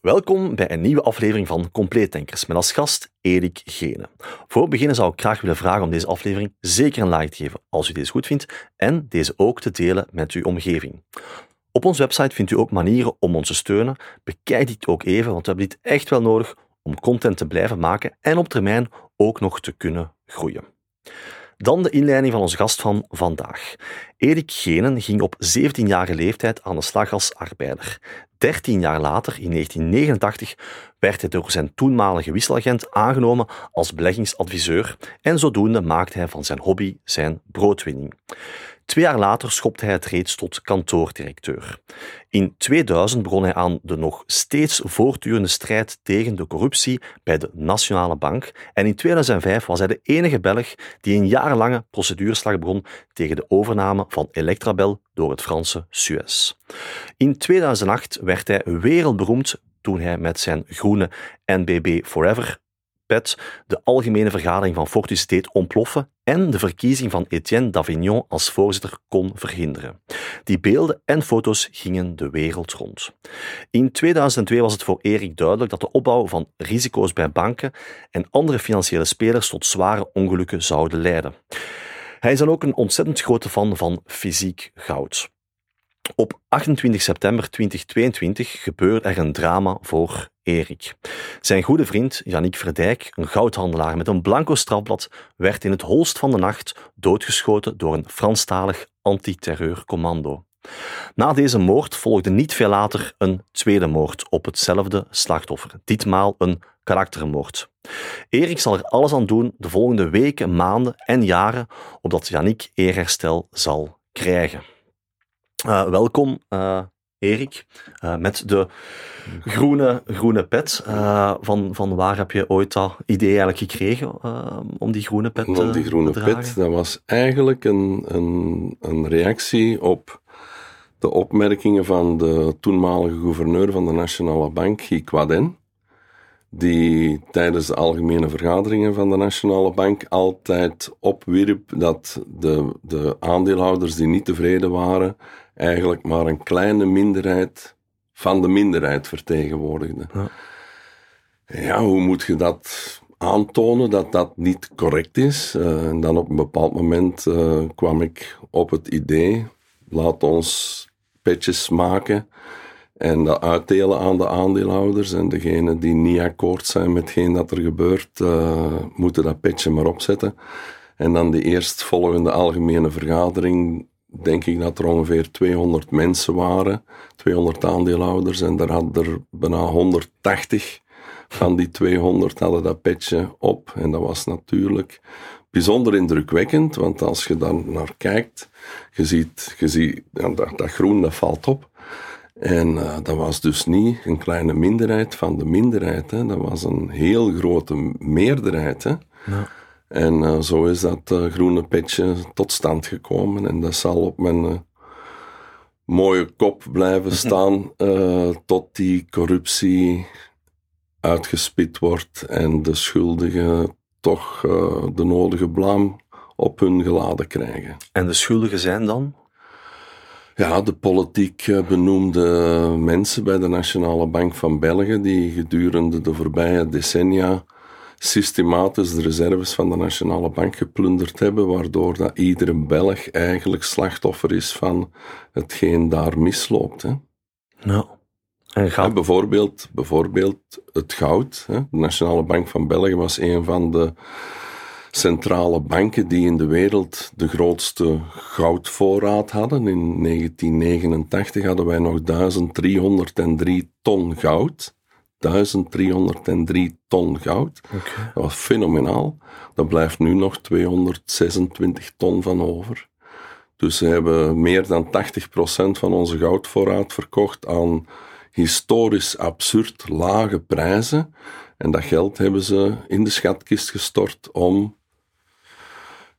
Welkom bij een nieuwe aflevering van Compleet Denkers met als gast Erik Gene. Voor het beginnen zou ik graag willen vragen om deze aflevering zeker een like te geven als u deze goed vindt en deze ook te delen met uw omgeving. Op onze website vindt u ook manieren om ons te steunen. Bekijk dit ook even, want we hebben dit echt wel nodig om content te blijven maken en op termijn ook nog te kunnen groeien. Dan de inleiding van onze gast van vandaag. Erik Genen ging op 17-jarige leeftijd aan de slag als arbeider. 13 jaar later, in 1989, werd hij door zijn toenmalige wisselagent aangenomen als beleggingsadviseur en zodoende maakte hij van zijn hobby zijn broodwinning. Twee jaar later schopte hij het reeds tot kantoordirecteur. In 2000 begon hij aan de nog steeds voortdurende strijd tegen de corruptie bij de Nationale Bank en in 2005 was hij de enige Belg die een jarenlange proceduurslag begon tegen de overname van Electrabel door het Franse Suez. In 2008 werd hij wereldberoemd toen hij met zijn groene NBB Forever de algemene vergadering van Fortis deed ontploffen en de verkiezing van Etienne d'Avignon als voorzitter kon verhinderen. Die beelden en foto's gingen de wereld rond. In 2002 was het voor Erik duidelijk dat de opbouw van risico's bij banken en andere financiële spelers tot zware ongelukken zouden leiden. Hij is dan ook een ontzettend grote fan van fysiek goud. Op 28 september 2022 gebeurde er een drama voor Erik. Zijn goede vriend Yannick Verdijk, een goudhandelaar met een blanco strafblad, werd in het holst van de nacht doodgeschoten door een Franstalig antiterreurcommando. Na deze moord volgde niet veel later een tweede moord op hetzelfde slachtoffer, ditmaal een karaktermoord. Erik zal er alles aan doen de volgende weken, maanden en jaren opdat Yannick eerherstel zal krijgen. Uh, welkom, uh, Erik, uh, met de groene, groene pet. van, van waar heb je ooit dat idee eigenlijk gekregen om die groene pet te Die groene pet, dat was eigenlijk een, een, een reactie op de opmerkingen van de toenmalige gouverneur van de Nationale Bank, Guy Quaden die tijdens de algemene vergaderingen van de Nationale Bank altijd opwierp dat de, de aandeelhouders die niet tevreden waren, eigenlijk maar een kleine minderheid van de minderheid vertegenwoordigden. Ja, ja hoe moet je dat aantonen dat dat niet correct is? Uh, en dan op een bepaald moment uh, kwam ik op het idee, laat ons petjes maken en dat uitdelen aan de aandeelhouders. En degenen die niet akkoord zijn met hetgeen dat er gebeurt, uh, moeten dat petje maar opzetten. En dan de eerstvolgende algemene vergadering, denk ik dat er ongeveer 200 mensen waren, 200 aandeelhouders. En daar hadden er bijna 180 van die 200 hadden dat petje op. En dat was natuurlijk bijzonder indrukwekkend, want als je dan naar kijkt, je ziet, je ziet dat, groen dat valt op. En uh, dat was dus niet een kleine minderheid van de minderheid. Hè. Dat was een heel grote meerderheid. Hè. Ja. En uh, zo is dat uh, groene petje tot stand gekomen. En dat zal op mijn mooie kop blijven staan tot die corruptie uitgespit wordt en de schuldigen toch de nodige blaam op hun geladen krijgen. En de schuldigen zijn dan? Ja, de politiek eh, benoemde mensen bij de Nationale Bank van België, die gedurende de voorbije decennia systematisch de reserves van de Nationale Bank geplunderd hebben, waardoor dat iedere Belg eigenlijk slachtoffer is van hetgeen daar misloopt. Hè. Nou. En gaat... bijvoorbeeld, bijvoorbeeld het goud. Hè. De Nationale Bank van België was een van de centrale banken die in de wereld de grootste goudvoorraad hadden. In 1989 hadden wij nog 1303 ton goud. 1303 ton goud. Dat was fenomenaal. Daar blijft nu nog 226 ton van over. Dus ze hebben meer dan 80% van onze goudvoorraad verkocht aan historisch absurd lage prijzen. En dat geld hebben ze in de schatkist gestort om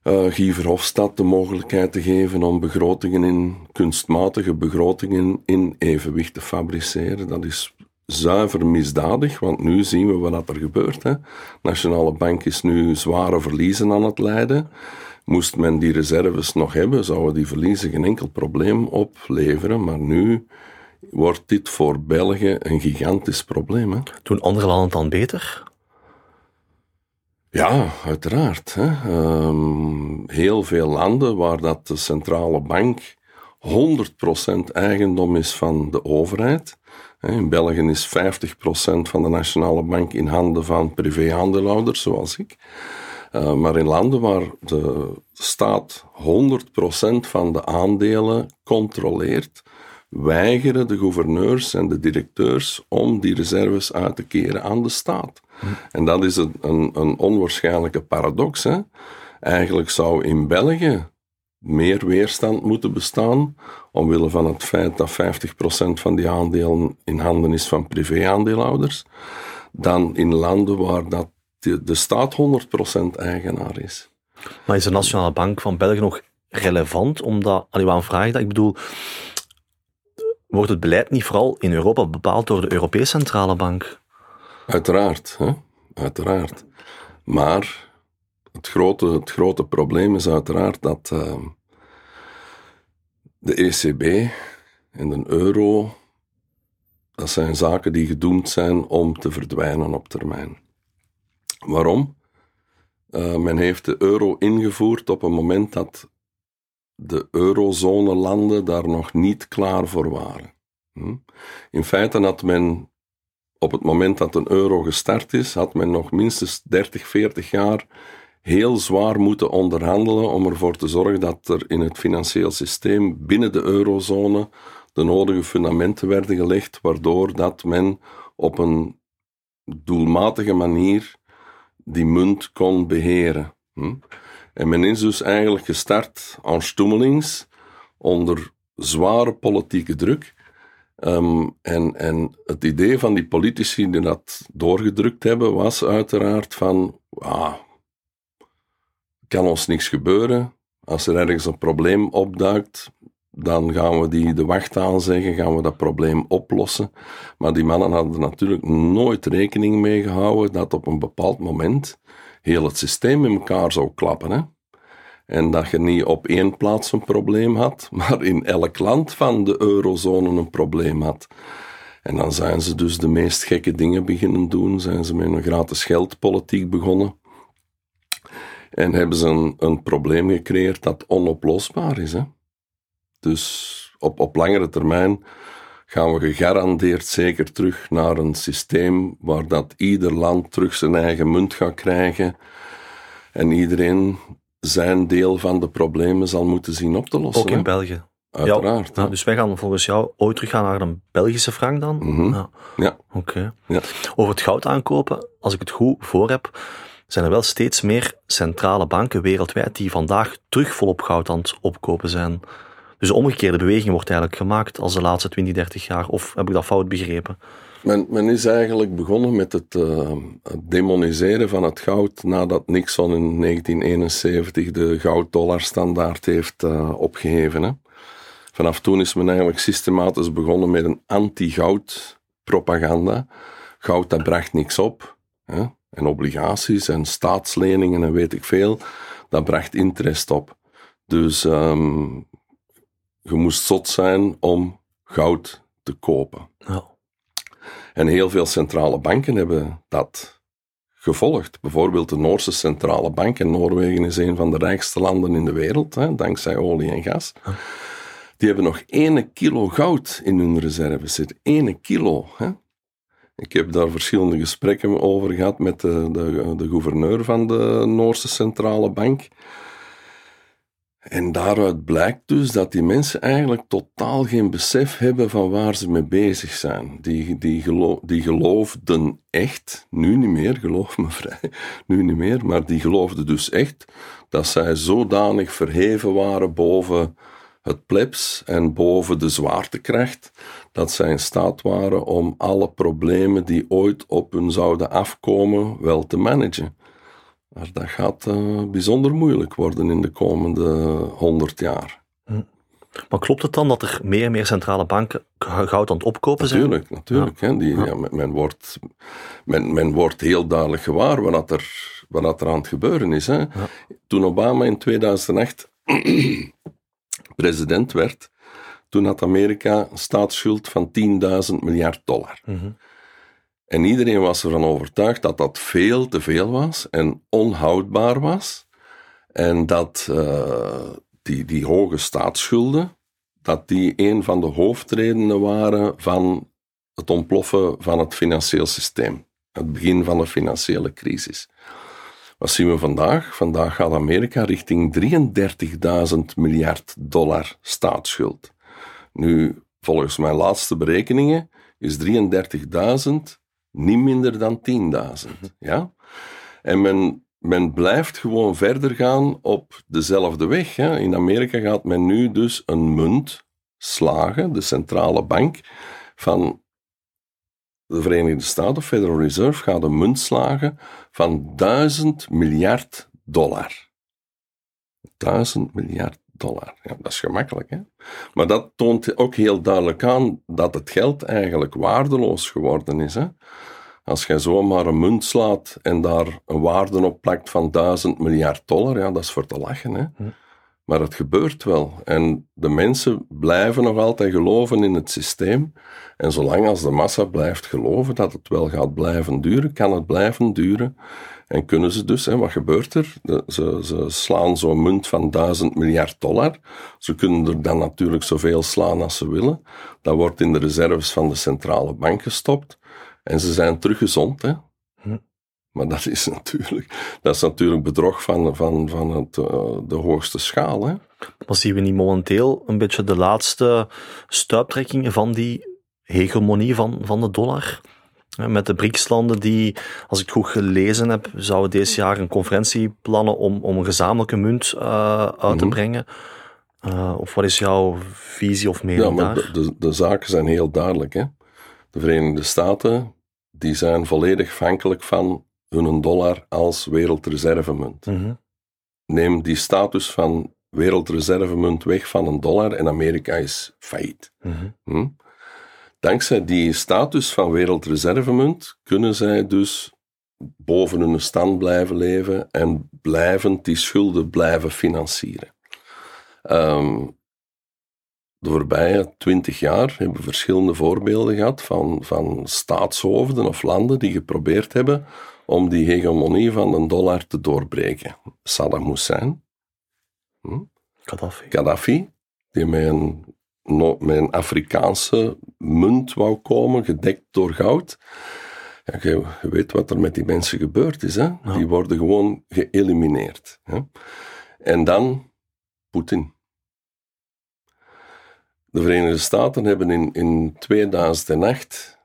uh, Guy Verhofstadt de mogelijkheid te geven om begrotingen in, kunstmatige begrotingen in evenwicht te fabriceren. Dat is zuiver misdadig, want nu zien we wat er gebeurt. Hè. Nationale Bank is nu zware verliezen aan het leiden. Moest men die reserves nog hebben, zouden die verliezen geen enkel probleem opleveren. Maar nu wordt dit voor België een gigantisch probleem. Hè? Doen andere landen dan beter? Ja, uiteraard. Hè. Ehm, heel veel landen waar dat de centrale bank 100% eigendom is van de overheid. In België is 50% van de nationale bank in handen van privé-aandeelhouders, zoals ik. Uh, maar in landen waar de staat 100% van de aandelen controleert, weigeren de gouverneurs en de directeurs om die reserves uit te keren aan de staat. En dat is een, een, een onwaarschijnlijke paradox. Hè? Eigenlijk zou in België meer weerstand moeten bestaan, omwille van het feit dat 50% van die aandelen in handen is van privé-aandeelhouders, dan in landen waar dat de, de staat 100% eigenaar is. Maar is de Nationale Bank van België nog relevant? Omdat, allee, waarom vraag ik dat? Ik bedoel, wordt het beleid niet vooral in Europa bepaald door de Europese Centrale Bank? Uiteraard, hè? uiteraard. Maar het grote, het grote probleem is uiteraard dat uh, de ECB en de euro, dat zijn zaken die gedoemd zijn om te verdwijnen op termijn. Waarom? Uh, men heeft de euro ingevoerd op een moment dat de eurozone-landen daar nog niet klaar voor waren. Hm? In feite had men op het moment dat een euro gestart is, had men nog minstens 30, 40 jaar heel zwaar moeten onderhandelen om ervoor te zorgen dat er in het financieel systeem binnen de eurozone de nodige fundamenten werden gelegd, waardoor dat men op een doelmatige manier die munt kon beheren. Hm? En men is dus eigenlijk gestart aan stoemelings onder zware politieke druk. Ehm, en, en het idee van die politici die dat doorgedrukt hebben, was uiteraard van, ah, kan ons niks gebeuren. Als er ergens een probleem opduikt, dan gaan we die de wacht aanzeggen, gaan we dat probleem oplossen. Maar die mannen hadden natuurlijk nooit rekening mee gehouden dat op een bepaald moment heel het systeem in elkaar zou klappen. Hè? En dat je niet op één plaats een probleem had, maar in elk land van de eurozone een probleem had. En dan zijn ze dus de meest gekke dingen beginnen doen, zijn ze met een gratis geldpolitiek begonnen. En hebben ze een, een probleem gecreëerd dat onoplosbaar is. Hè? Dus op, op langere termijn gaan we gegarandeerd zeker terug naar een systeem waar dat ieder land terug zijn eigen munt gaat krijgen en iedereen zijn deel van de problemen zal moeten zien op te lossen. Ook in België. Uiteraard. Ja, dus wij gaan volgens jou ooit teruggaan naar een Belgische frank dan? Mhm. Ja. ja. Oké. Ja. Over het goud aankopen, als ik het goed voor heb, zijn er wel steeds meer centrale banken wereldwijd die vandaag terug volop goud aan het opkopen zijn. Dus de omgekeerde beweging wordt eigenlijk gemaakt als de laatste 20, 30 jaar. Of heb ik dat fout begrepen? Men, men is eigenlijk begonnen met het, uh, demoniseren van het goud nadat Nixon in 1971 de goud-dollar-standaard heeft uh, opgeheven. Hè. Vanaf toen is men eigenlijk systematisch begonnen met een anti-goud propaganda. Goud dat bracht niks op. Hè. En obligaties en staatsleningen en weet ik veel, dat bracht interest op. Dus um, je moest zot zijn om goud te kopen. En heel veel centrale banken hebben dat gevolgd. Bijvoorbeeld de Noorse centrale bank. En Noorwegen is een van de rijkste landen in de wereld, hè, dankzij olie en gas. Die hebben nog 1 kilo goud in hun reserves zitten. 1 kilo. Hè. Ik heb daar verschillende gesprekken over gehad met de, de, de gouverneur van de Noorse centrale bank. En daaruit blijkt dus dat die mensen eigenlijk totaal geen besef hebben van waar ze mee bezig zijn. Die, die, die geloofden echt, nu niet meer, geloof me vrij, nu niet meer, maar die geloofden dus echt dat zij zodanig verheven waren boven het plebs en boven de zwaartekracht, dat zij in staat waren om alle problemen die ooit op hun zouden afkomen wel te managen. Maar dat gaat uh, bijzonder moeilijk worden in de komende honderd jaar. Hm. Maar klopt het dan dat er meer en meer centrale banken goud aan het opkopen zijn? Natuurlijk, natuurlijk. Ja. Hè, die, ja. men, wordt, men, men wordt heel duidelijk gewaar wat er, wat er aan het gebeuren is. Hè. Toen Obama in 2008 president werd, toen had Amerika een staatsschuld van 10.000 miljard dollar. Mhm. En iedereen was ervan overtuigd dat dat veel te veel was en onhoudbaar was. En dat uh, die, die hoge staatsschulden, dat die een van de hoofdredenen waren van het ontploffen van het financieel systeem. Het begin van de financiële crisis. Wat zien we vandaag? Vandaag gaat Amerika richting 33.000 miljard dollar staatsschuld. Nu, volgens mijn laatste berekeningen is 33.000 niet minder dan 10.000. Ja? En men, men blijft gewoon verder gaan op dezelfde weg. Hè? In Amerika gaat men nu dus een munt slagen, de centrale bank van de Verenigde Staten, Federal Reserve, gaat een munt slagen van 1000 miljard dollar. 1000 miljard dollar. Ja, dat is gemakkelijk, hè? Maar dat toont ook heel duidelijk aan dat het geld eigenlijk waardeloos geworden is. Hè? Als jij zomaar een munt slaat en daar een waarde op plakt van 1000 miljard dollar, ja, dat is voor te lachen. Hè? Hm. Maar het gebeurt wel. En de mensen blijven nog altijd geloven in het systeem. En zolang als de massa blijft geloven dat het wel gaat blijven duren, kan het blijven duren. En kunnen ze dus, hè, wat gebeurt er? ze, ze slaan zo'n munt van 1000 miljard dollar. Ze kunnen er dan natuurlijk zoveel slaan als ze willen. Dat wordt in de reserves van de centrale bank gestopt. En ze zijn terug gezond. Hè? Hm. Maar dat is natuurlijk, dat is natuurlijk bedrog van, van, van het, uh, de hoogste schaal. Hè? Maar zien we niet momenteel een beetje de laatste stuiptrekkingen van die hegemonie van, van de dollar? Met de BRICS-landen die, als ik het goed gelezen heb, zouden deze jaar een conferentie plannen om, om een gezamenlijke munt uh, uit te mhm. brengen. Uh, of wat is jouw visie of mening ja, maar daar? De, de, de, zaken zijn heel duidelijk. Hè? De Verenigde Staten die zijn volledig afhankelijk van hun dollar als wereldreservemunt. Mm Neem die status van wereldreservemunt weg van een dollar en Amerika is failliet. Mm hm? Dankzij die status van wereldreservemunt kunnen zij dus boven hun stand blijven leven en blijvend die schulden blijven financieren. Um, de voorbije twintig jaar hebben we verschillende voorbeelden gehad van, van staatshoofden of landen die geprobeerd hebben om die hegemonie van een dollar te doorbreken. Saddam Hussein, hm? Gaddafi. Gaddafi, die met een, met een Afrikaanse munt wou komen, gedekt door goud. Ja, je, weet wat er met die mensen gebeurd is. Hè? Die worden gewoon geëlimineerd. Hè? En dan Poetin. De Verenigde Staten hebben in, in 2008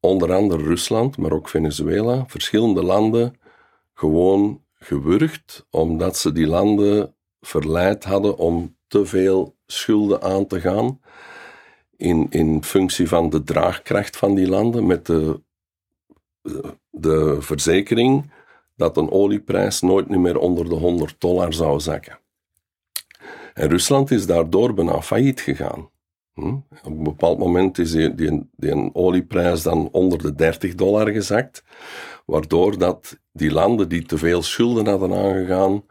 onder andere Rusland, maar ook Venezuela, verschillende landen gewoon gewurgd, omdat ze die landen verleid hadden om te veel schulden aan te gaan in, in functie van de draagkracht van die landen, met de, de verzekering dat een olieprijs nooit meer onder de 100 dollar zou zakken. En Rusland is daardoor bijna failliet gegaan. Hm? Op een bepaald moment is die, die, die olieprijs dan onder de 30 dollar gezakt, waardoor dat die landen die te veel schulden hadden aangegaan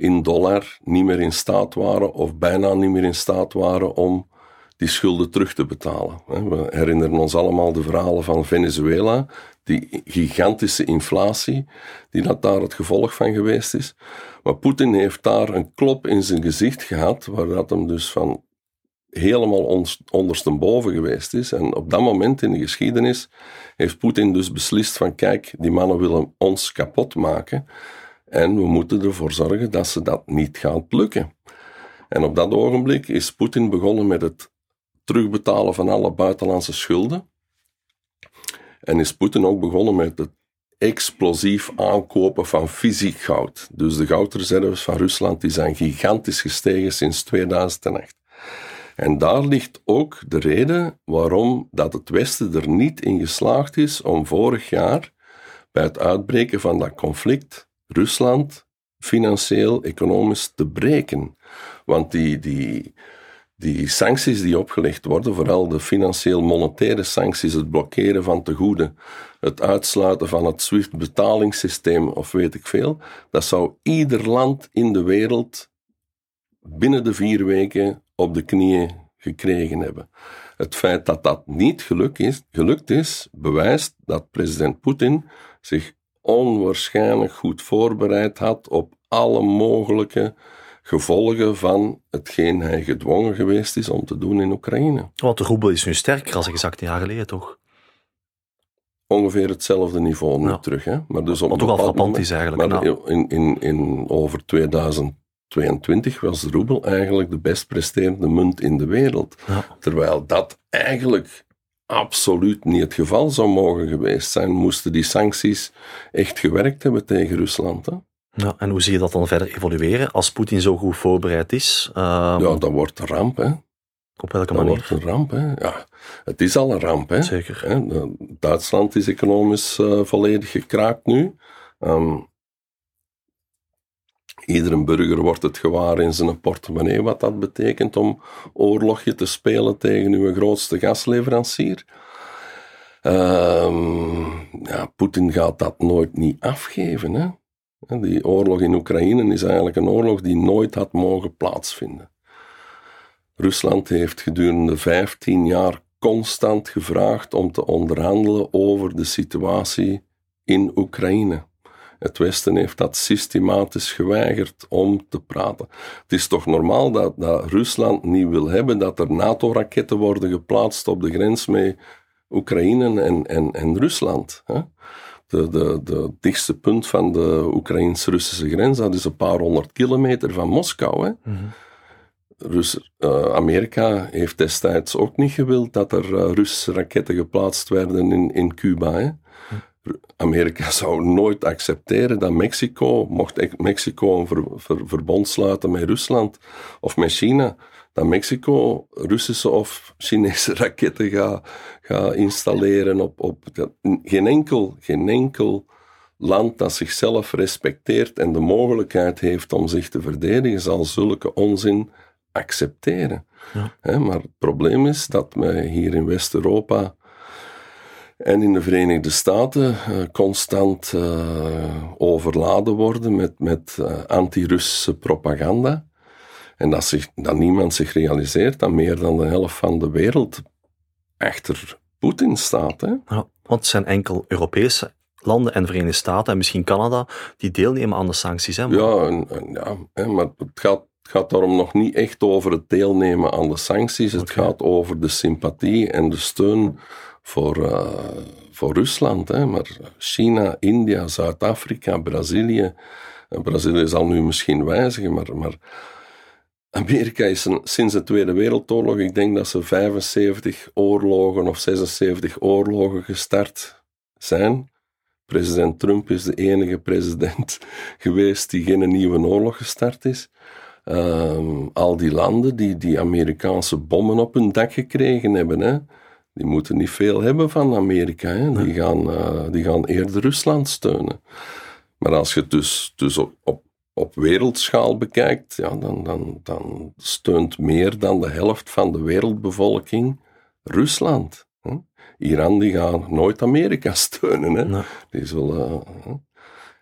in dollar niet meer in staat waren of bijna niet meer in staat waren om die schulden terug te betalen. We herinneren ons allemaal de verhalen van Venezuela, die gigantische inflatie, die dat daar het gevolg van geweest is. Maar Poetin heeft daar een klop in zijn gezicht gehad, waar dat hem dus van helemaal ondersteboven geweest is. En op dat moment in de geschiedenis heeft Poetin dus beslist van kijk, die mannen willen ons kapot maken en we moeten ervoor zorgen dat ze dat niet gaat lukken. En op dat ogenblik is Poetin begonnen met het terugbetalen van alle buitenlandse schulden. En is Poetin ook begonnen met het explosief aankopen van fysiek goud. Dus de goudreserves van Rusland die zijn gigantisch gestegen sinds 2008. En daar ligt ook de reden waarom dat het Westen er niet in geslaagd is om vorig jaar, bij het uitbreken van dat conflict, Rusland financieel, economisch te breken. Want die, die, die sancties die opgelegd worden, vooral de financieel-monetaire sancties, het blokkeren van tegoeden, het uitsluiten van het SWIFT-betalingssysteem of weet ik veel, dat zou ieder land in de wereld binnen de vier weken op de knieën gekregen hebben. Het feit dat dat niet gelukt is, gelukt is bewijst dat president Poetin zich onwaarschijnlijk goed voorbereid had op alle mogelijke gevolgen van hetgeen hij gedwongen geweest is om te doen in Oekraïne. Want de roebel is nu sterker als gezakt een jaar geleden, toch? Ongeveer hetzelfde niveau nu terug. Hè? Maar dus op Wat toch al frappant is eigenlijk. Maar in, in, in over 2022 was de roebel eigenlijk de best presterende munt in de wereld. Terwijl dat eigenlijk absoluut niet het geval zou mogen geweest zijn, moesten die sancties echt gewerkt hebben tegen Rusland. Hè? Ja, en hoe zie je dat dan verder evolueren als Poetin zo goed voorbereid is? Um... Ja, dat wordt een ramp, hè. Op welke dat manier? wordt een ramp, hè. Ja, het is al een ramp, hè. Zeker. Hè? Duitsland is economisch uh, volledig gekraakt nu. Um, iedere burger wordt het gewaar in zijn portemonnee wat dat betekent om oorlogje te spelen tegen uw grootste gasleverancier. Um, ja, Poetin gaat dat nooit niet afgeven, hè. Die oorlog in Oekraïne is eigenlijk een oorlog die nooit had mogen plaatsvinden. Rusland heeft gedurende 15 jaar constant gevraagd om te onderhandelen over de situatie in Oekraïne. Het Westen heeft dat systematisch geweigerd om te praten. Het is toch normaal dat, dat Rusland niet wil hebben dat er NATO-raketten worden geplaatst op de grens met Oekraïne en, en, en Rusland. Hè? de, de, de dichtste punt van de Oekraïns-Russische grens, dat is een paar honderd kilometer van Moskou. Hè. Mm Amerika heeft destijds ook niet gewild dat er uh, Russische raketten geplaatst werden in, in Cuba. Hè. Amerika zou nooit accepteren dat Mexico, mocht Mexico een ver, verbond sluiten met Rusland of met China, dat Mexico Russische of Chinese raketten gaat ga installeren op, op geen, enkel, geen enkel land dat zichzelf respecteert en de mogelijkheid heeft om zich te verdedigen, zal zulke onzin accepteren. Ja. maar het probleem is dat wij hier in West-Europa en in de Verenigde Staten uh, constant uh, overladen worden met, met uh, anti-Russische propaganda. En dat, zich, dat niemand zich realiseert dat meer dan de helft van de wereld achter Poetin staat. Hè? Ja, want het zijn enkel Europese landen en Verenigde Staten en misschien Canada die deelnemen aan de sancties. Hè, maar... Ja, en, ja hè, maar het gaat, gaat daarom nog niet echt over het deelnemen aan de sancties. Het gaat over de sympathie en de steun voor, uh, voor Rusland. Hè. Maar China, India, Zuid-Afrika, Brazilië. Brazilië zal nu misschien wijzigen, maar, maar Amerika is sinds de Tweede Wereldoorlog, ik denk dat ze 75 oorlogen of 76 oorlogen gestart zijn. President Trump is de enige president geweest die geen nieuwe oorlog gestart is. Ehm, al die landen die die Amerikaanse bommen op hun dak gekregen hebben, hè, die moeten niet veel hebben van Amerika. Hè. Die, gaan, uh, die gaan eerder Rusland steunen. Maar als je dus, dus op, op op wereldschaal bekijkt, ja, dan, dan, dan steunt meer dan de helft van de wereldbevolking Rusland. Hè? Iran die gaat nooit Amerika steunen. Hè? Die zullen,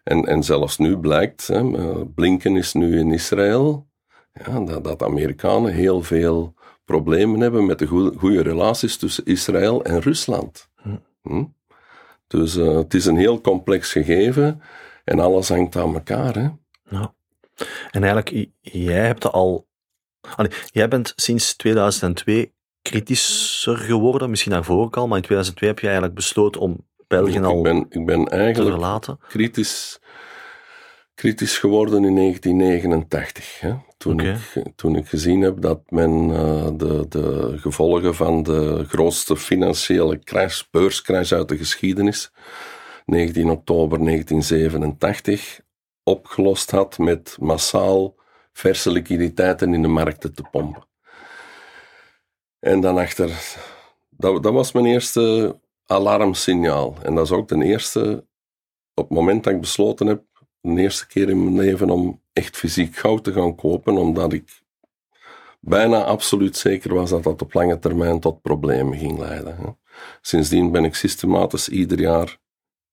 en, en zelfs nu blijkt, hè, eh, Blinken is nu in Israël, ja, dat, dat Amerikanen heel veel problemen hebben met de goede relaties tussen Israël en Rusland. Hm. hm? Dus uh, het is een heel complex gegeven en alles hangt aan elkaar. Hè? En eigenlijk, jij hebt al. Allee, jij bent sinds 2002 kritischer geworden, misschien daarvoor ook al, maar in 2002 heb je eigenlijk besloten om België al ik ben, ik ben eigenlijk te verlaten. Kritisch, kritisch geworden in 1989. Hè? Toen, ik, toen ik gezien heb dat men uh, de, de gevolgen van de grootste financiële crash, beurscrash uit de geschiedenis, 19 oktober 1987, opgelost had met massaal verse liquiditeiten in de markten te pompen. En dan achter, dat, dat was mijn eerste alarmsignaal. En dat is ook de eerste, op het moment dat ik besloten heb, de eerste keer in mijn leven om echt fysiek goud te gaan kopen, omdat ik bijna absoluut zeker was dat dat op lange termijn tot problemen ging leiden. Sindsdien ben ik systematisch ieder jaar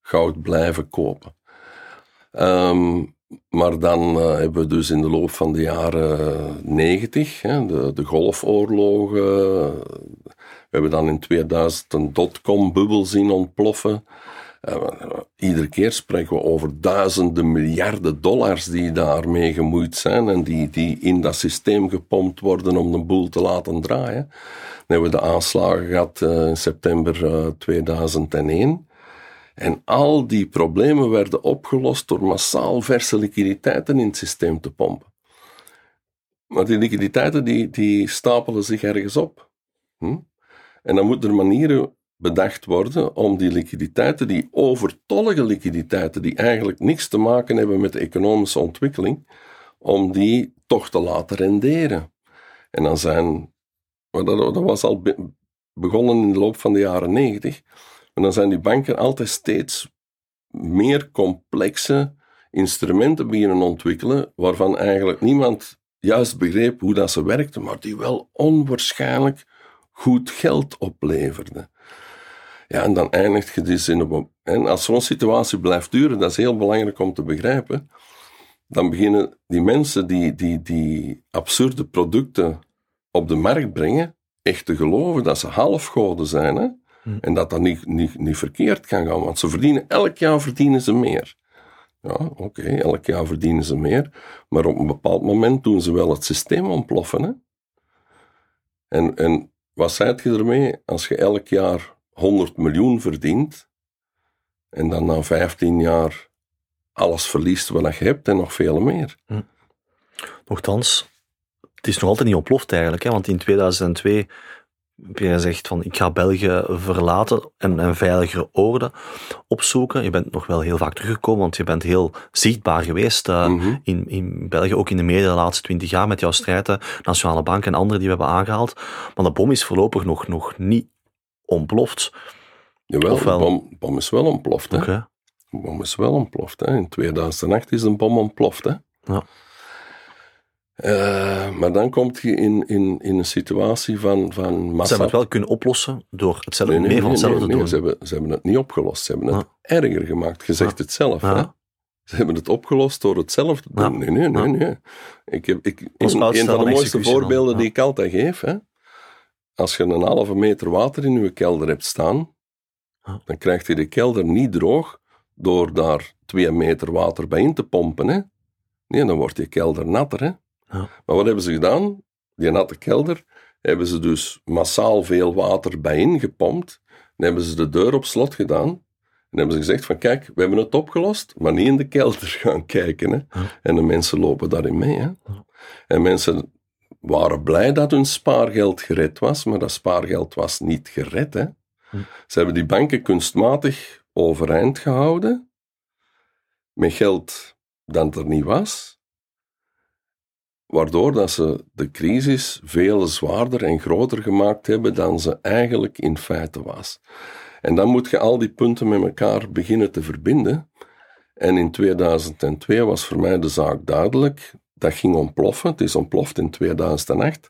goud blijven kopen. Um, maar dan uh, hebben we dus in de loop van de jaren negentig, de, de golfoorlogen, we hebben dan in 2000 een dotcom-bubbel zien ontploffen. Uh, iedere keer spreken we over duizenden miljarden dollars die daarmee gemoeid zijn en die, die in dat systeem gepompt worden om de boel te laten draaien. Dan hebben we de aanslagen gehad uh, in september uh, 2001. En al die problemen werden opgelost door massaal verse liquiditeiten in het systeem te pompen. Maar die liquiditeiten die, die stapelen zich ergens op. Hm? En dan moeten er manieren bedacht worden om die liquiditeiten, die overtollige liquiditeiten, die eigenlijk niks te maken hebben met de economische ontwikkeling, om die toch te laten renderen. En dan zijn, dat, was al begonnen in de loop van de jaren negentig, en dan zijn die banken altijd steeds meer complexe instrumenten beginnen ontwikkelen, waarvan eigenlijk niemand juist begreep hoe dat ze werkten, maar die wel onwaarschijnlijk goed geld opleverde. Ja, en dan eindigt je dus in een... En als zo'n situatie blijft duren, dat is heel belangrijk om te begrijpen, dan beginnen die mensen die, die, die absurde producten op de markt brengen, echt te geloven dat ze halfgoden zijn. Hè? Hm. En dat dat niet, niet, niet verkeerd kan gaan, want ze verdienen, elk jaar verdienen ze meer. Ja, oké, elk jaar verdienen ze meer, maar op een bepaald moment doen ze wel het systeem ontploffen. Hè? En, en wat zei je ermee als je elk jaar 100 miljoen verdient en dan na 15 jaar alles verliest wat je hebt en nog veel meer? Hm. Nochtans, het is nog altijd niet ontploft eigenlijk, hè? want in 2002 heb je gezegd van ik ga België verlaten en een veiligere orde opzoeken. Je bent nog wel heel vaak teruggekomen, want je bent heel zichtbaar geweest uh, mm in, in België, ook in de media de laatste twintig jaar met jouw strijd, Nationale Bank en andere die we hebben aangehaald. Maar de bom is voorlopig nog, nog niet ontploft. Jawel, de bom, bom, is wel ontploft. Hè? Okay. De bom is wel ontploft. Hè? In 2008 is de bom ontploft. Hè? Ja. Uh, maar dan kom je in, in, in een situatie van, van massa... Ze hebben het wel kunnen oplossen door hetzelfde, nee, nee, meer van hetzelfde nee, te doen. Ze hebben, ze hebben het niet opgelost, ze hebben het erger gemaakt. Je zegt het zelf, hè? Ze hebben het opgelost door hetzelfde te doen. Nee, nee, nee, nee. Ik heb, ik, een, van de mooiste voorbeelden die ik altijd geef, hè? Als je een halve meter water in je kelder hebt staan, dan krijgt je de kelder niet droog door daar twee meter water bij in te pompen. Hè? Nee, dan wordt je kelder natter. Hè? Ja. Maar wat hebben ze gedaan? Die natte kelder hebben ze dus massaal veel water bij ingepompt. Dan hebben ze de deur op slot gedaan. En hebben ze gezegd van kijk, we hebben het opgelost, maar niet in de kelder gaan kijken. Hè? En de mensen lopen daarin mee. Hè? En mensen waren blij dat hun spaargeld gered was, maar dat spaargeld was niet gered. Hè? Ze hebben die banken kunstmatig overeind gehouden, met geld dat er niet was waardoor dat ze de crisis veel zwaarder en groter gemaakt hebben dan ze eigenlijk in feite was. En dan moet je al die punten met elkaar beginnen te verbinden. En in 2002 was voor mij de zaak duidelijk. Dat ging ontploffen. Het is ontploft in 2008.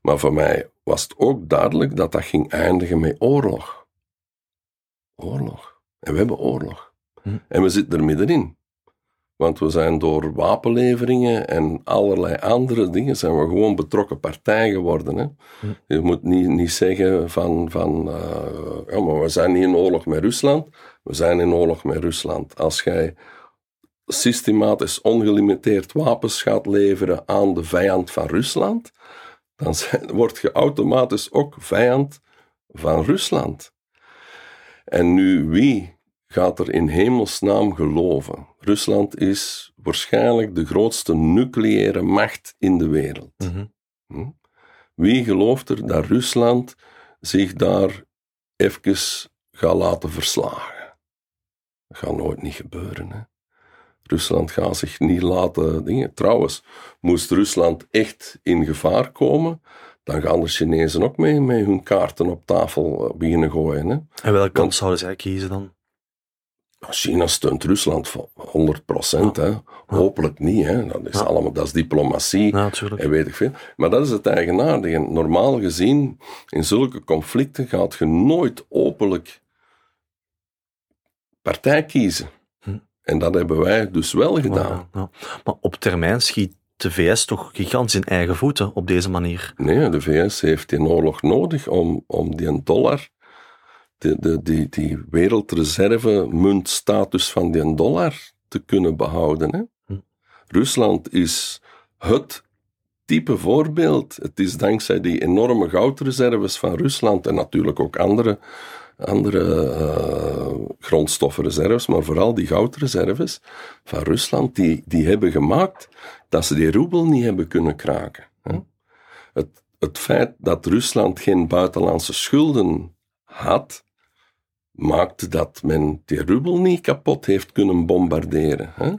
Maar voor mij was het ook duidelijk dat dat ging eindigen met oorlog. Oorlog. En we hebben oorlog. Hm. En we zitten er middenin. Want we zijn door wapenleveringen en allerlei andere dingen zijn we gewoon betrokken partij geworden. Hè? Je moet niet, niet zeggen van, van uh, ja, maar we zijn niet in oorlog met Rusland. We zijn in oorlog met Rusland. Als jij systematisch ongelimiteerd wapens gaat leveren aan de vijand van Rusland, dan zijn, word je automatisch ook vijand van Rusland. En nu wie gaat er in hemelsnaam geloven? Rusland is waarschijnlijk de grootste nucleaire macht in de wereld. Mhm. hm? Wie gelooft er dat Rusland zich daar even gaat laten verslagen? Dat gaat nooit niet gebeuren. Hè? Rusland gaat zich niet laten dingen. Trouwens, moest Rusland echt in gevaar komen, dan gaan de Chinezen ook mee met hun kaarten op tafel eh, beginnen gooien. Hè? En welke kant zouden zij kiezen dan? China steunt Rusland van 100 procent. Hopelijk niet. Hè. Dat, is allemaal, dat is diplomatie en weet ik veel. Maar dat is het eigenaardige. Normaal gezien, in zulke conflicten gaat je nooit openlijk partij kiezen. En dat hebben wij dus wel gedaan. Ja, ja. Maar op termijn schiet de VS toch gigantisch in eigen voeten op deze manier. Nee, de VS heeft die oorlog nodig om, om die dollar, de, de, die, die wereldreserve muntstatus van die dollar te kunnen behouden. Hè? Hm. Rusland is het type voorbeeld. Het is dankzij die enorme goudreserves van Rusland en natuurlijk ook andere, andere uh, grondstoffenreserves, maar vooral die goudreserves van Rusland, die, die hebben gemaakt dat ze die roebel niet hebben kunnen kraken. Hè? Het, het feit dat Rusland geen buitenlandse schulden had, maakte dat men die roebel niet kapot heeft kunnen bombarderen. Hè?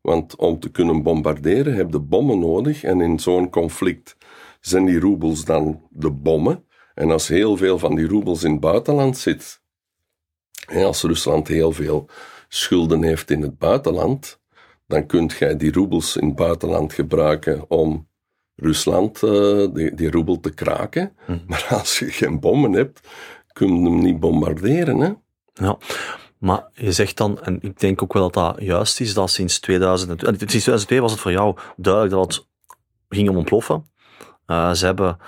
Want om te kunnen bombarderen heb je bommen nodig. En in zo'n conflict zijn die roebels dan de bommen. En als heel veel van die roebels in het buitenland zit, als Rusland heel veel schulden heeft in het buitenland, dan kunt jij die roebels in het buitenland gebruiken om Rusland uh, die, die roebel te kraken. Hm. Maar als je geen bommen hebt, kun je hem niet bombarderen. Hè? Ja, maar je zegt dan, en ik denk ook wel dat dat juist is, dat sinds 2002, sinds 2002 was het voor jou duidelijk dat het ging om ontploffen. Uh, ze hebben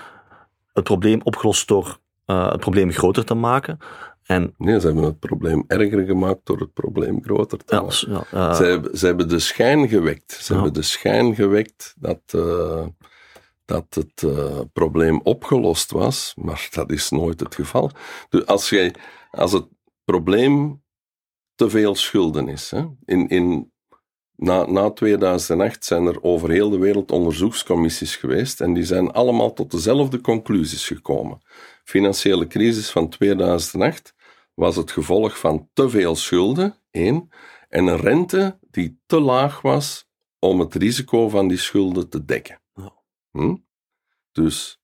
het probleem opgelost door uh, het probleem groter te maken. En, nee, ze hebben het probleem erger gemaakt door het probleem groter te maken. ja, uh, ze, hebben, ze hebben de schijn gewekt. Ze hebben de schijn gewekt dat, uh, dat het probleem opgelost was, maar dat is nooit het geval. Dus als, jij, als het probleem te veel schulden is. Hè? In, in, na, na 2008 zijn er over heel de wereld onderzoekscommissies geweest en die zijn allemaal tot dezelfde conclusies gekomen. Financiële crisis van 2008 was het gevolg van te veel schulden, één, en een rente die te laag was om het risico van die schulden te dekken. Hm? Dus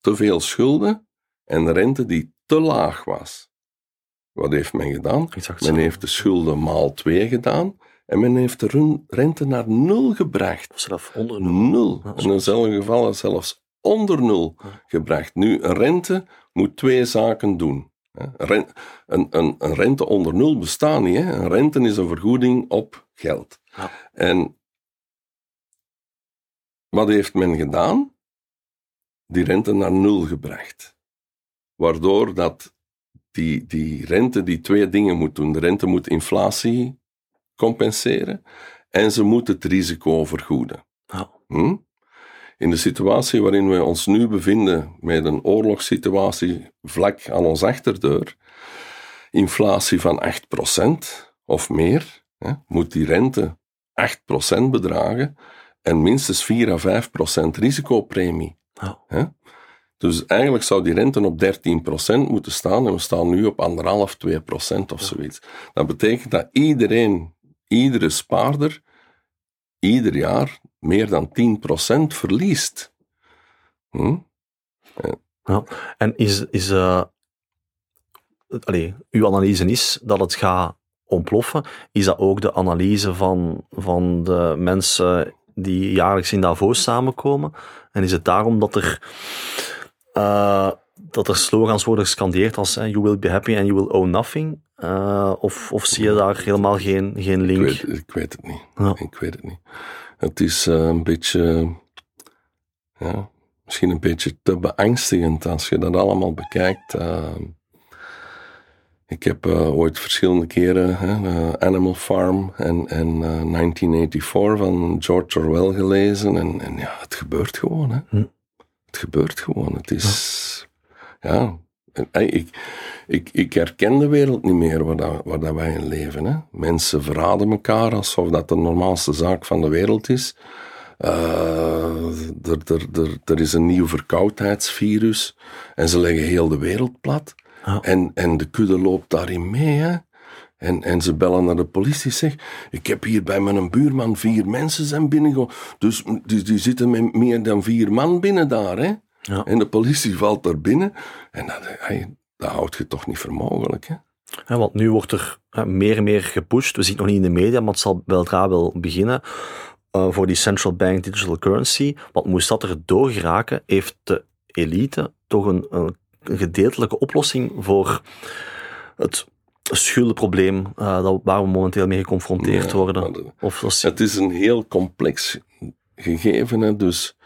te veel schulden en een rente die te laag was. Wat heeft men gedaan? Men heeft de schulden maal 2 gedaan en men heeft de rente naar nul gebracht. Of zelf onder nul. Nul. Ja, in sommige gevallen zelfs onder nul Ja. gebracht. Nu, een rente moet twee zaken doen. een, een, een rente onder nul bestaat niet. Hè. Een rente is een vergoeding op geld. Ja. En wat heeft men gedaan? Die rente naar nul gebracht. Waardoor dat die, die rente die twee dingen moet doen. De rente moet inflatie compenseren en ze moet het risico vergoeden. Ja. Hm? In de situatie waarin we ons nu bevinden, met een oorlogssituatie vlak aan ons achterdeur, inflatie van 8% of meer, hè, moet die rente 8% bedragen en minstens 4 à 5% risicopremie. Ja. Hè? Dus eigenlijk zou die rente op 13% moeten staan en we staan nu op 1,5, 2% of zoiets. Dat betekent dat iedereen, iedere spaarder, ieder jaar meer dan 10% verliest. Hm? En is, is uh, uw analyse is dat het gaat ontploffen. Is dat ook de analyse van, van de mensen die jaarlijks in Davos samenkomen? En is het daarom dat er, uh, dat er slogans worden gescandeerd als You will be happy and you will own nothing? Uh, of, of zie je daar helemaal geen, geen link? Ik weet, ik weet het niet. Ja. Ik weet het niet. Het is uh, een beetje, ja, misschien een beetje te beangstigend als je dat allemaal bekijkt. Uh, ik heb uh, ooit verschillende keren hè, Animal Farm en, en 1984 van George Orwell gelezen. En, en ja, het gebeurt gewoon. Hè. Hm. Het gebeurt gewoon. Het is, ja, ja ik, ik, ik herken de wereld niet meer waar, dat, waar dat wij in leven. Hè. Mensen verraden elkaar alsof dat de normaalste zaak van de wereld is. Uh, er, er, er, er is een nieuw verkoudheidsvirus en ze leggen heel de wereld plat. En, en de kudde loopt daarin mee. Hè. En, en ze bellen naar de politie, zeg, ik heb hier bij mijn buurman vier mensen zijn binnengekomen. Dus die, die zitten met meer dan vier man binnen daar. Hè. Ja. En de politie valt daar binnen. En dat, hey, dat houd je toch niet voor mogelijk. Hè? Ja, want nu wordt er meer en meer gepusht. We zien het nog niet in de media, maar het zal weldra wel beginnen. Uh, voor die central bank digital currency. Want moest dat er doorgeraken, heeft de elite toch een, een, gedeeltelijke oplossing voor het schuldenprobleem uh, dat, waar we momenteel mee geconfronteerd Ja, worden? de- Of Het is een heel complex gegeven, hè, dus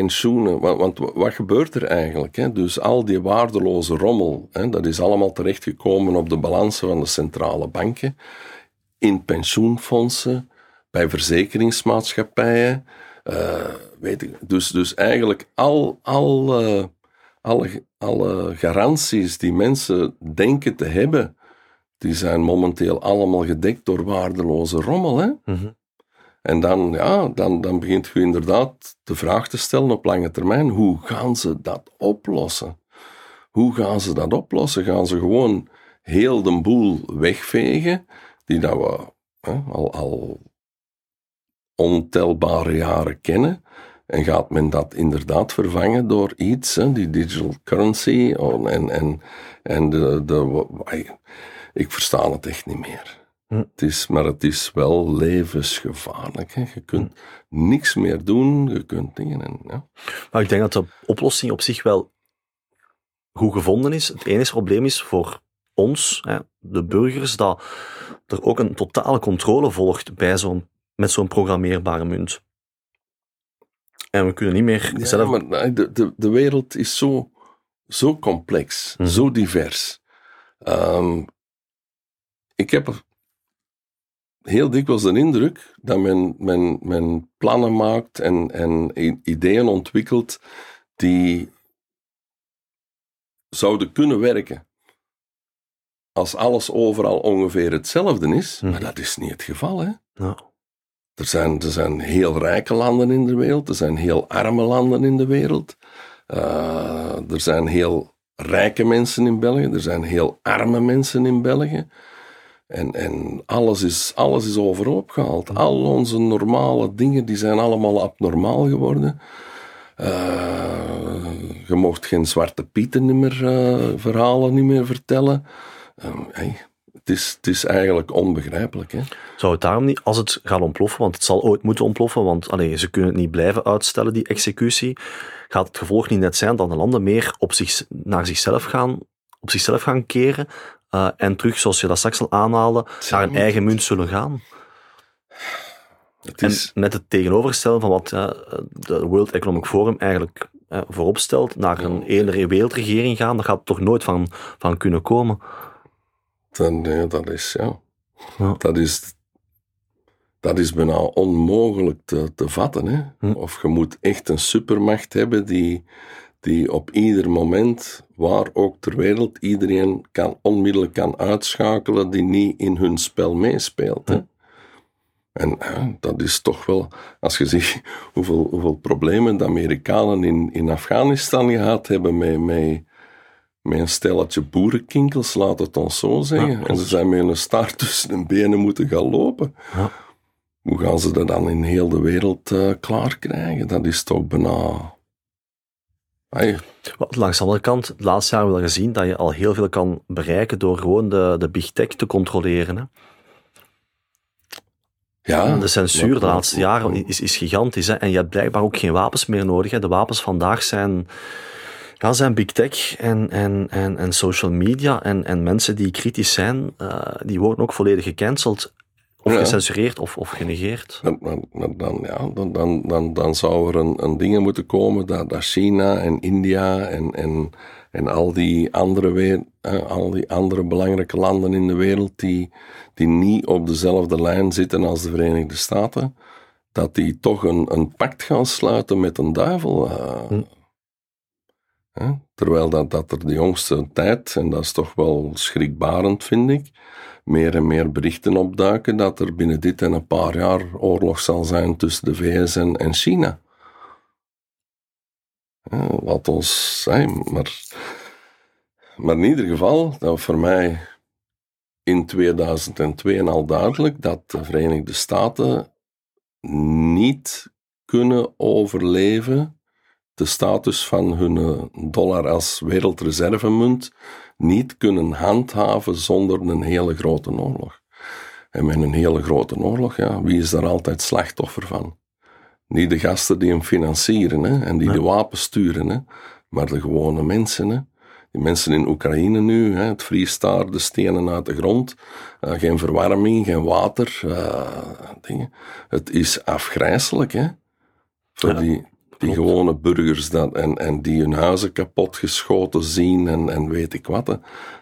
pensioenen, wa- want wa- wat gebeurt er eigenlijk? Hè? Dus al die waardeloze rommel, hè, dat is allemaal terechtgekomen op de balansen van de centrale banken, in pensioenfondsen, bij verzekeringsmaatschappijen, eh, weet dus, dus eigenlijk al, al, eh, alle, alle garanties die mensen denken te hebben, die zijn momenteel allemaal gedekt door waardeloze rommel. Hè? Mhm. En dan, ja, dan, dan begint je inderdaad de vraag te stellen op lange termijn, hoe gaan ze dat oplossen? Hoe gaan ze dat oplossen? Gaan ze gewoon heel de boel wegvegen, die dat we al, al ontelbare jaren kennen? En gaat men dat inderdaad vervangen door iets, hè, die digital currency? En, en, en de, de, ik versta het echt niet meer. Hm. Het is, maar het is wel levensgevaarlijk. Hè. Je kunt niks meer doen, je kunt dingen. En, ja. Maar ik denk dat de oplossing op zich wel goed gevonden is. Het enige probleem is voor ons, hè, de burgers, dat er ook een totale controle volgt bij zo'n, met zo'n programmeerbare munt. En we kunnen niet meer Ja, zelf... maar de, de, de wereld is zo, zo complex, Mhm. zo divers. Ehm, ik heb heel dikwijls de indruk dat men, men, men plannen maakt en, en ideeën ontwikkelt die zouden kunnen werken. Als alles overal ongeveer hetzelfde is, Mhm. maar dat is niet het geval. Hè? Ja. Er zijn, er zijn heel rijke landen in de wereld, er zijn heel arme landen in de wereld. Eh, er zijn heel rijke mensen in België, er zijn heel arme mensen in België. En, en alles, is, alles is overhoop gehaald. Al onze normale dingen die zijn allemaal abnormaal geworden. Eh, je mocht geen zwarte pieten niet meer, eh, verhalen niet meer vertellen. Ehm, het, is, het is eigenlijk onbegrijpelijk. Hè? Zou het daarom niet, als het gaat ontploffen, want het zal ooit moeten ontploffen, want allee, ze kunnen het niet blijven uitstellen, die executie, gaat het gevolg niet net zijn dat de landen meer op zich, naar zichzelf gaan, op zichzelf gaan keren eh, en terug, zoals je dat straks al aanhaalde, naar een eigen munt zullen gaan? Het En is, net het tegenovergestelde van wat eh, de World Economic Forum eigenlijk eh, voorop stelt, naar een ene wereldregering gaan, daar gaat het toch nooit van, van kunnen komen. dan, ja, dat is, ja. Ja. Dat is, dat is bijna onmogelijk te, te vatten. Hè? Hm. Of je moet echt een supermacht hebben die, die op ieder moment, waar ook ter wereld, iedereen kan, onmiddellijk kan uitschakelen die niet in hun spel meespeelt. Hè? Hm. En dat is toch wel, als je ziet hoeveel, hoeveel problemen de Amerikanen in, in Afghanistan gehad hebben met, met, met een stelletje boerenkinkels, laat het ons zo zeggen. Ja, en ze zijn met een staart tussen hun benen moeten gaan lopen. Ja. Hoe gaan ze dat dan in heel de wereld eh, klaar krijgen? Dat is toch bijna... Ai, Langs de andere kant, het laatste jaar hebben we gezien dat je al heel veel kan bereiken door gewoon de, de big tech te controleren. Hè. ja, De censuur de laatste jaren is, is gigantisch. Hè. En je hebt blijkbaar ook geen wapens meer nodig. Hè. De wapens vandaag zijn, ja, zijn big tech en, en, en, en social media. En, en mensen die kritisch zijn, eh, die worden ook volledig gecanceld. Of Ja. gecensureerd of, of genegeerd. Maar, maar dan, ja, dan, dan, dan, dan zou er een, een dingen moeten komen dat, dat China en India en, en, en al, die andere weer, eh, al die andere belangrijke landen in de wereld die, die niet op dezelfde lijn zitten als de Verenigde Staten, dat die toch een, een pact gaan sluiten met een duivel. eh. Hm. Hè? Terwijl dat, dat er de jongste tijd, en dat is toch wel schrikbarend, vind ik, meer en meer berichten opduiken dat er binnen dit en een paar jaar oorlog zal zijn tussen de VS en, China. Laat ons zijn, maar, maar in ieder geval, dat voor mij in 2002 al duidelijk dat de Verenigde Staten niet kunnen overleven de status van hun eh, dollar als wereldreservemunt niet kunnen handhaven zonder een hele grote oorlog. En met een hele grote oorlog, ja, wie is daar altijd slachtoffer van? Niet de gasten die hem financieren hè, en die de wapens sturen, hè, maar de gewone mensen. Hè, Die mensen in Oekraïne nu, hè, het vriest daar, de stenen uit de grond, uh, geen verwarming, geen water, uh, dingen. Het is afgrijzelijk, hè? Voor ja, die, die gewone burgers dat, en, en die hun huizen kapotgeschoten zien en, en weet ik wat. Hè.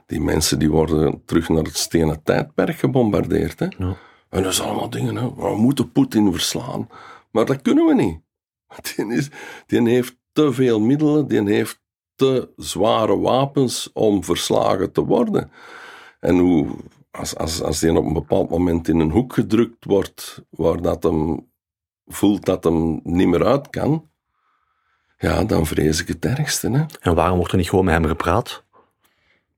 Die mensen die worden terug naar het stenen tijdperk gebombardeerd. Hè? Ja. En dat zijn allemaal dingen, hè. we moeten Poetin verslaan. Maar dat kunnen we niet. Die, is, die heeft te veel middelen, die heeft te zware wapens om verslagen te worden. En hoe, als, als, als die op een bepaald moment in een hoek gedrukt wordt, waar dat hem voelt dat hem niet meer uit kan, ja, dan vrees ik het ergste. Hè. En waarom wordt er niet gewoon met hem gepraat?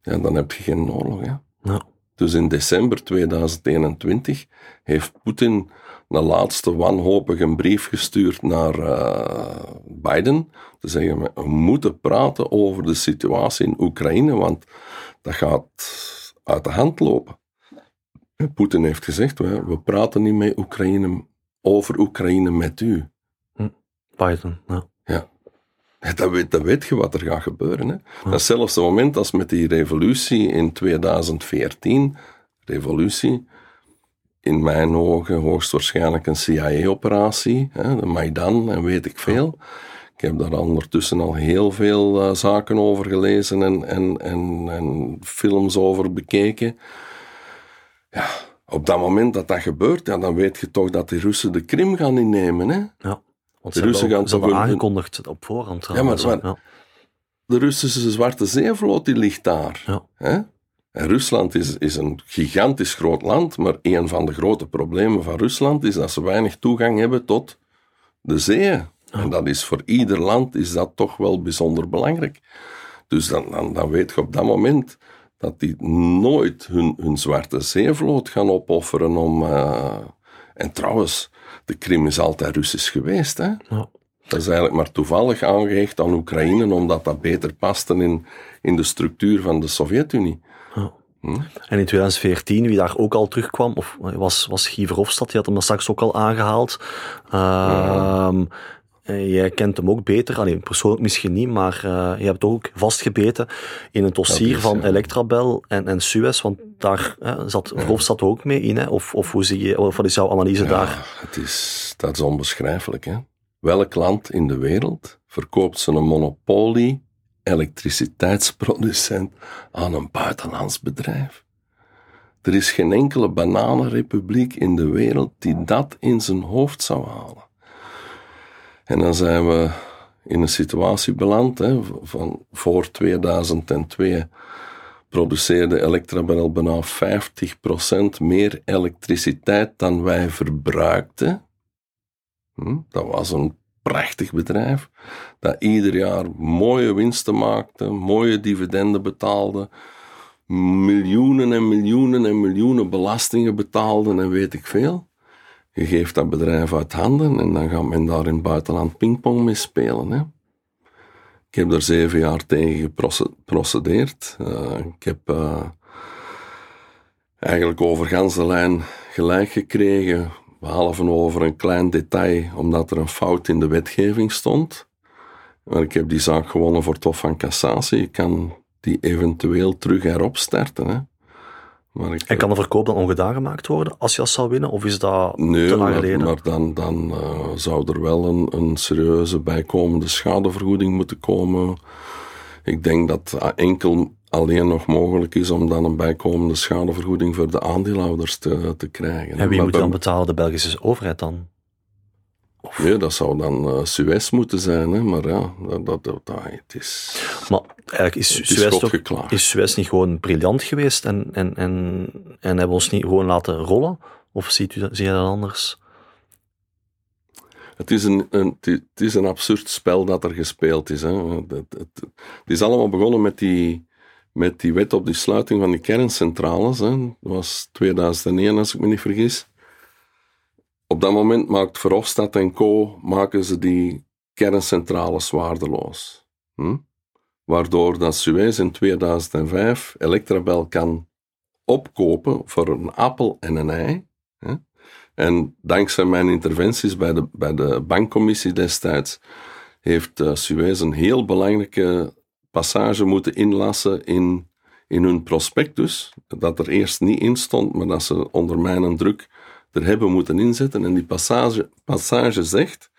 Ja, dan heb je geen oorlog. Hè. Ja. Dus in december 2021 heeft Poetin een laatste wanhopige brief gestuurd naar uh, Biden. Te zeggen, we moeten praten over de situatie in Oekraïne, want dat gaat uit de hand lopen. Poetin heeft gezegd, we, we praten niet met Oekraïne, over Oekraïne met u. Hm. Biden, ja. Ja. Dan weet, dan weet je wat er gaat gebeuren. Hè? Dat is zelfs het moment als met die revolutie in 2014, revolutie, in mijn ogen hoogstwaarschijnlijk een CIA-operatie, de Maidan en weet ik veel. Ik heb daar ondertussen al heel veel uh, zaken over gelezen en, en, en, en, films over bekeken. Ja, op dat moment dat dat gebeurt, ja, dan weet je toch dat die Russen de Krim gaan innemen. Hè? Ja, want de Russen gaan aangekondigd op voorhand. Ja, maar, maar ja. de Russische Zwarte Zeevloot die ligt daar. Ja. Hè? En Rusland is, is een gigantisch groot land, maar een van de grote problemen van Rusland is dat ze weinig toegang hebben tot de zee. En dat is voor ieder land is dat toch wel bijzonder belangrijk. Dus dan, dan, dan weet je op dat moment dat die nooit hun, hun zwarte zeevloot gaan opofferen om... Uh, en trouwens, de Krim is altijd Russisch geweest. Hè? Ja. Dat is eigenlijk maar toevallig aangehecht aan Oekraïne, omdat dat beter paste in, in de structuur van de Sovjet-Unie. Hm? En in 2014, wie daar ook al terugkwam, of was, was Guy Verhofstadt, die had hem straks ook al aangehaald. Uh, Jij kent hem ook beter, alleen persoonlijk misschien niet, maar uh, je hebt ook vastgebeten in het dossier van Electrabel en, en Suez, want daar zat Verhofstadt ook mee in, hè? Of, of hoe zie je, of wat is jouw analyse ja, daar? Het is, dat is onbeschrijfelijk. Hè? Welk land in de wereld verkoopt zijn monopolie elektriciteitsproducent aan een buitenlands bedrijf. Er is geen enkele bananenrepubliek in de wereld die dat in zijn hoofd zou halen. En dan zijn we in een situatie beland, hè, van voor 2002 produceerde Electrabel bijna 50% meer elektriciteit dan wij verbruikten. Hm, dat was een prachtig bedrijf dat ieder jaar mooie winsten maakte, mooie dividenden betaalde, miljoenen en miljoenen en miljoenen belastingen betaalde en weet ik veel. Je geeft dat bedrijf uit handen en dan gaat men daar in het buitenland pingpong mee spelen. Hè. Ik heb daar zeven jaar tegen geprocedeerd. Uh, ik heb uh, eigenlijk over de lijn gelijk gekregen behalve over een klein detail, omdat er een fout in de wetgeving stond. Maar ik heb die zaak gewonnen voor het Hof van Cassatie. Ik kan die eventueel terug erop starten. Hè. Maar ik, en kan de verkoop dan ongedaan gemaakt worden als je dat zou winnen? Of is dat nee, te lang geleden? maar dan, dan uh, zou er wel een, een serieuze bijkomende schadevergoeding moeten komen. Ik denk dat enkel alleen nog mogelijk is om dan een bijkomende schadevergoeding voor de aandeelhouders te, te krijgen. En wie moet dan betalen? De Belgische overheid dan? Nee, dat zou dan uh, Suez moeten zijn, hè? maar ja, dat, dat, dat, het is... Maar eigenlijk is, Suez, toch, is Suez niet gewoon briljant geweest en, en, en, en hebben we ons niet gewoon laten rollen? Of ziet u, zie je dat anders? Het is een, een, het is een absurd spel dat er gespeeld is. Hè. Het, het, het, is allemaal begonnen met die, met die wet op die sluiting van die kerncentrales. Hè. Dat was 2001, als ik me niet vergis. Op dat moment maakt Verhofstadt en co. maken ze die kerncentrales waardeloos. Hm? Waardoor dat Suez in 2005 Electrabel kan opkopen voor een appel en een ei. Hè? En dankzij mijn interventies bij de, bij de bankcommissie destijds heeft uh, Suez een heel belangrijke passage moeten inlassen in, in hun prospectus, dat er eerst niet in stond, maar dat ze onder mijn druk er hebben moeten inzetten. En die passage, passage zegt,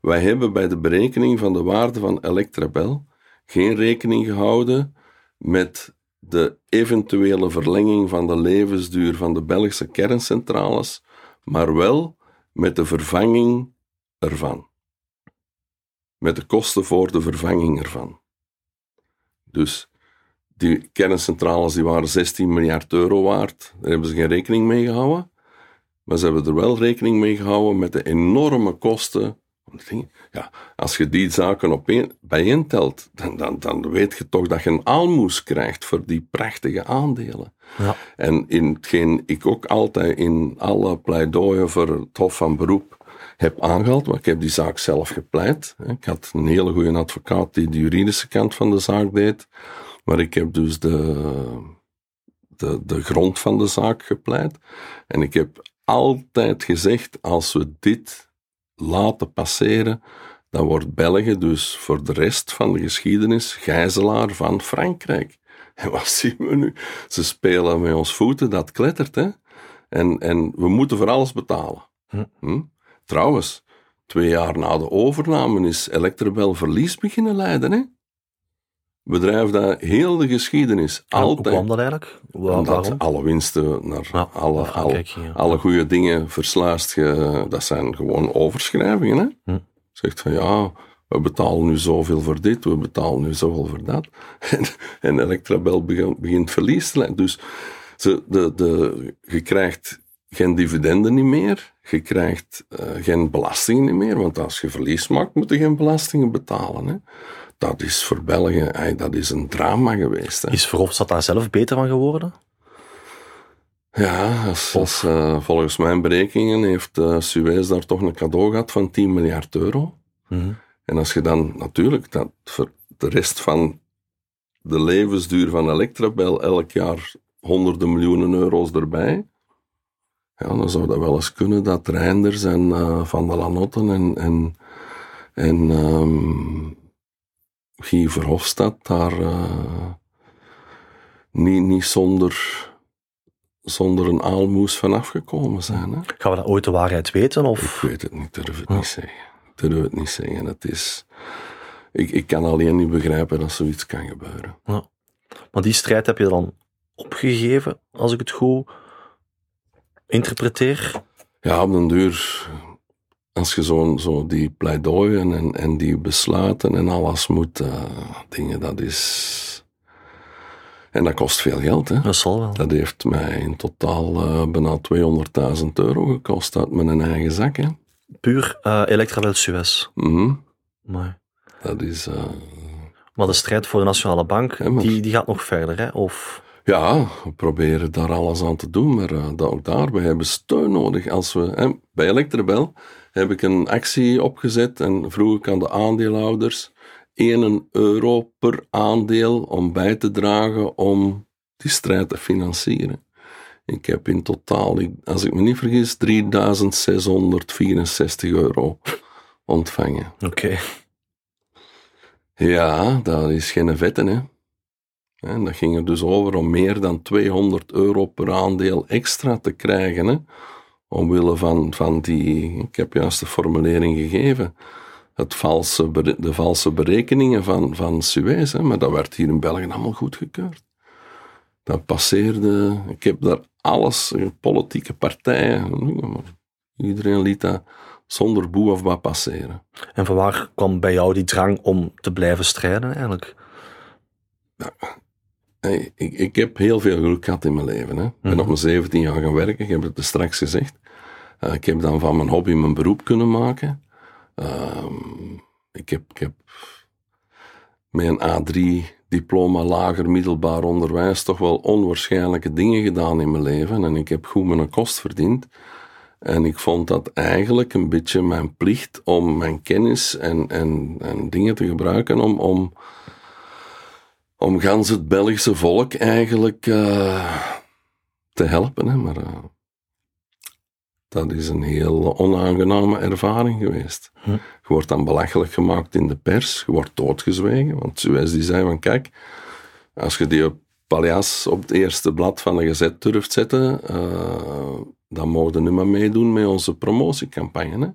wij hebben bij de berekening van de waarde van Electrabel geen rekening gehouden met de eventuele verlenging van de levensduur van de Belgische kerncentrales, maar wel met de vervanging ervan. Met de kosten voor de vervanging ervan. Dus die kerncentrales die waren 16 miljard euro waard, daar hebben ze geen rekening mee gehouden. Maar ze hebben er wel rekening mee gehouden met de enorme kosten ja, als je die zaken op bijeentelt, dan, dan, dan weet je toch dat je een aalmoes krijgt voor die prachtige aandelen. Ja. En in hetgeen ik ook altijd in alle pleidooien voor het Hof van Beroep heb aangehaald, want ik heb die zaak zelf gepleit. Ik had een hele goede advocaat die de juridische kant van de zaak deed, maar ik heb dus de, de, de grond van de zaak gepleit. En ik heb altijd gezegd, als we dit laten passeren, dan wordt België dus voor de rest van de geschiedenis gijzelaar van Frankrijk. En wat zien we nu? Ze spelen met ons voeten, dat klettert. Hè? En, en we moeten voor alles betalen. Hm. hm? Trouwens, twee jaar na de overname is Electrabel verlies beginnen leiden. Hè? Bedrijf dat heel de geschiedenis altijd... Hoe kwam dat eigenlijk? Omdat alle winsten naar alle, alle, alle goede dingen versluist je... Dat zijn gewoon overschrijvingen, hè. Hm. Zegt van, ja, we betalen nu zoveel voor dit, we betalen nu zoveel voor dat. En, en Electrabel begint, begint verlies te leiden. Dus ze, de, de, je krijgt geen dividenden niet meer, je krijgt uh, geen belastingen niet meer, want als je verlies maakt, moet je geen belastingen betalen, hè dat is voor België dat is een drama geweest. Hè. Is Verhofstadt daar zelf beter van geworden? Ja, als, uh, volgens mijn berekeningen heeft uh, Suez daar toch een cadeau gehad van 10 miljard euro. Mhm. En als je dan natuurlijk dat voor de rest van de levensduur van Electrabel elk jaar honderden miljoenen euro's erbij, ja, dan zou dat wel eens kunnen dat Reinders en uh, Van de Lanotten en, en, en um, Guy Verhofstadt daar uh, niet, niet zonder, zonder een aalmoes van afgekomen zijn. Hè? Gaan we dat ooit de waarheid weten? Of? Ik weet het niet, durf het niet zeggen. Ik durf het niet zeggen. Het is, ik, ik kan alleen niet begrijpen dat zoiets kan gebeuren. Ja. Maar die strijd heb je dan opgegeven, als ik het goed interpreteer? Ja, op den duur als je zo, zo die pleidooien en, en die besluiten en alles moet uh, dingen, dat is... En dat kost veel geld, hè. Dat zal wel. Dat heeft mij in totaal uh, bijna 200.000 euro gekost uit mijn eigen zak, hè. Puur uh, Electrabel Suez. Mm maar. Dat is... maar de strijd voor de Nationale Bank, die, die gaat nog verder, hè? Of... Ja, we proberen daar alles aan te doen, maar uh, ook daar, we hebben steun nodig. Als we, hè, bij Electrabel heb ik een actie opgezet en vroeg ik aan de aandeelhouders 1 euro per aandeel om bij te dragen om die strijd te financieren. Ik heb in totaal, als ik me niet vergis, 3664 euro ontvangen. Oké. Ja, dat is geen vetten, hè. En dat ging er dus over om meer dan 200 euro per aandeel extra te krijgen, hè, omwille van, van die, ik heb juist de formulering gegeven, het valse, de valse berekeningen van, van Suez, hè, maar dat werd hier in België allemaal goedgekeurd. Dat passeerde, ik heb daar alles, politieke partijen, iedereen liet dat zonder boe of wat passeren. En van waar kwam bij jou die drang om te blijven strijden eigenlijk? Ja, ik, ik, heb heel veel geluk gehad in mijn leven. Hè. Ik ben op mijn 17 jaar gaan werken, ik heb het er straks gezegd. Uh, ik heb dan van mijn hobby mijn beroep kunnen maken. Uh, ik, heb, ik heb met een A3-diploma lager middelbaar onderwijs toch wel onwaarschijnlijke dingen gedaan in mijn leven. En ik heb goed mijn kost verdiend. En ik vond dat eigenlijk een beetje mijn plicht om mijn kennis en, en, en dingen te gebruiken om, om om gans het Belgische volk eigenlijk uh, te helpen. Hè. Maar uh, dat is een heel onaangename ervaring geweest. Je wordt dan belachelijk gemaakt in de pers, je wordt doodgezwegen, want Suez die zei van kijk, als je die paljas op het eerste blad van de gezet durft zetten, uh, dan mogen we niet meer meedoen met onze promotiecampagne. Hè?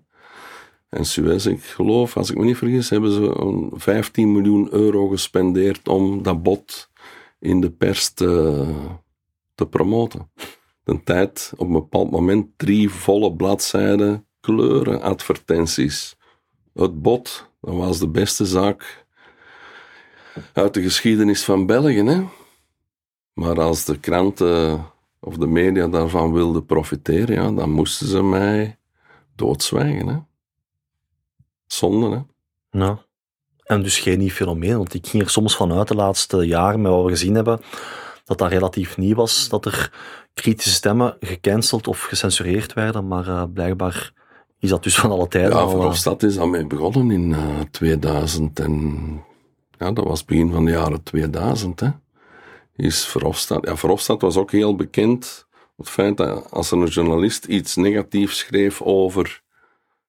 En Suez, ik geloof, als ik me niet vergis, hebben ze 15 miljoen euro gespendeerd om dat bot in de pers te, te promoten. De tijd, op een bepaald moment, drie volle bladzijden kleuren advertenties. Het bot, dat was de beste zaak uit de geschiedenis van België. Hè? Maar als de kranten of de media daarvan wilden profiteren, ja, dan moesten ze mij doodzwijgen. Zonde, hè? Nou, en dus geen nieuw fenomeen, want ik ging er soms vanuit de laatste jaren, met wat we gezien hebben, dat dat relatief nieuw was, dat er kritische stemmen gecanceld of gecensureerd werden, maar uh, blijkbaar is dat dus van alle tijden ja, al... Verhofstadt is daarmee begonnen in uh, 2000 en... Ja, dat was begin van de jaren 2000, hè. Is Verhofstadt... Ja, Verhofstadt was ook heel bekend het feit dat als een journalist iets negatiefs schreef over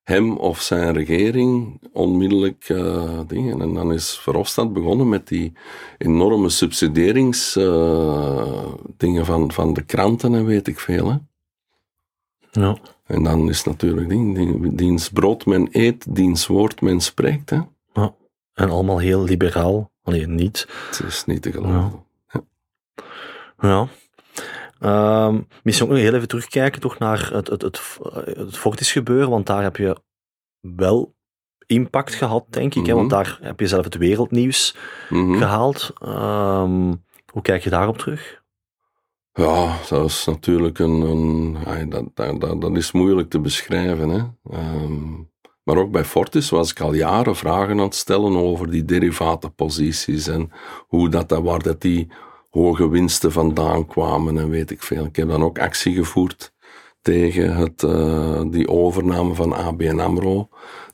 hem of zijn regering onmiddellijk uh, dingen. En dan is Verhofstadt begonnen met die enorme subsidieringsdingen uh, van, van de kranten en weet ik veel. Hè. Ja. En dan is natuurlijk ding, diens brood men eet, diens woord men spreekt. Hè. Ja. En allemaal heel liberaal. Alleen niet. Het is niet te geloven. Ja. ja. Um, misschien ook nog heel even terugkijken toch naar het, het, het, het Fortis gebeuren, want daar heb je wel impact gehad, denk ik. Mm -hmm. hè, want daar heb je zelf het wereldnieuws mm -hmm. gehaald. Um, hoe kijk je daarop terug? Ja, dat is natuurlijk een. een dat, dat, dat, dat, is moeilijk te beschrijven. Hè. Um, maar ook bij Fortis was ik al jaren vragen aan het stellen over die derivatenposities en hoe dat, dat waar dat die hoge winsten vandaan kwamen en weet ik veel. Ik heb dan ook actie gevoerd tegen het, uh, die overname van ABN AMRO,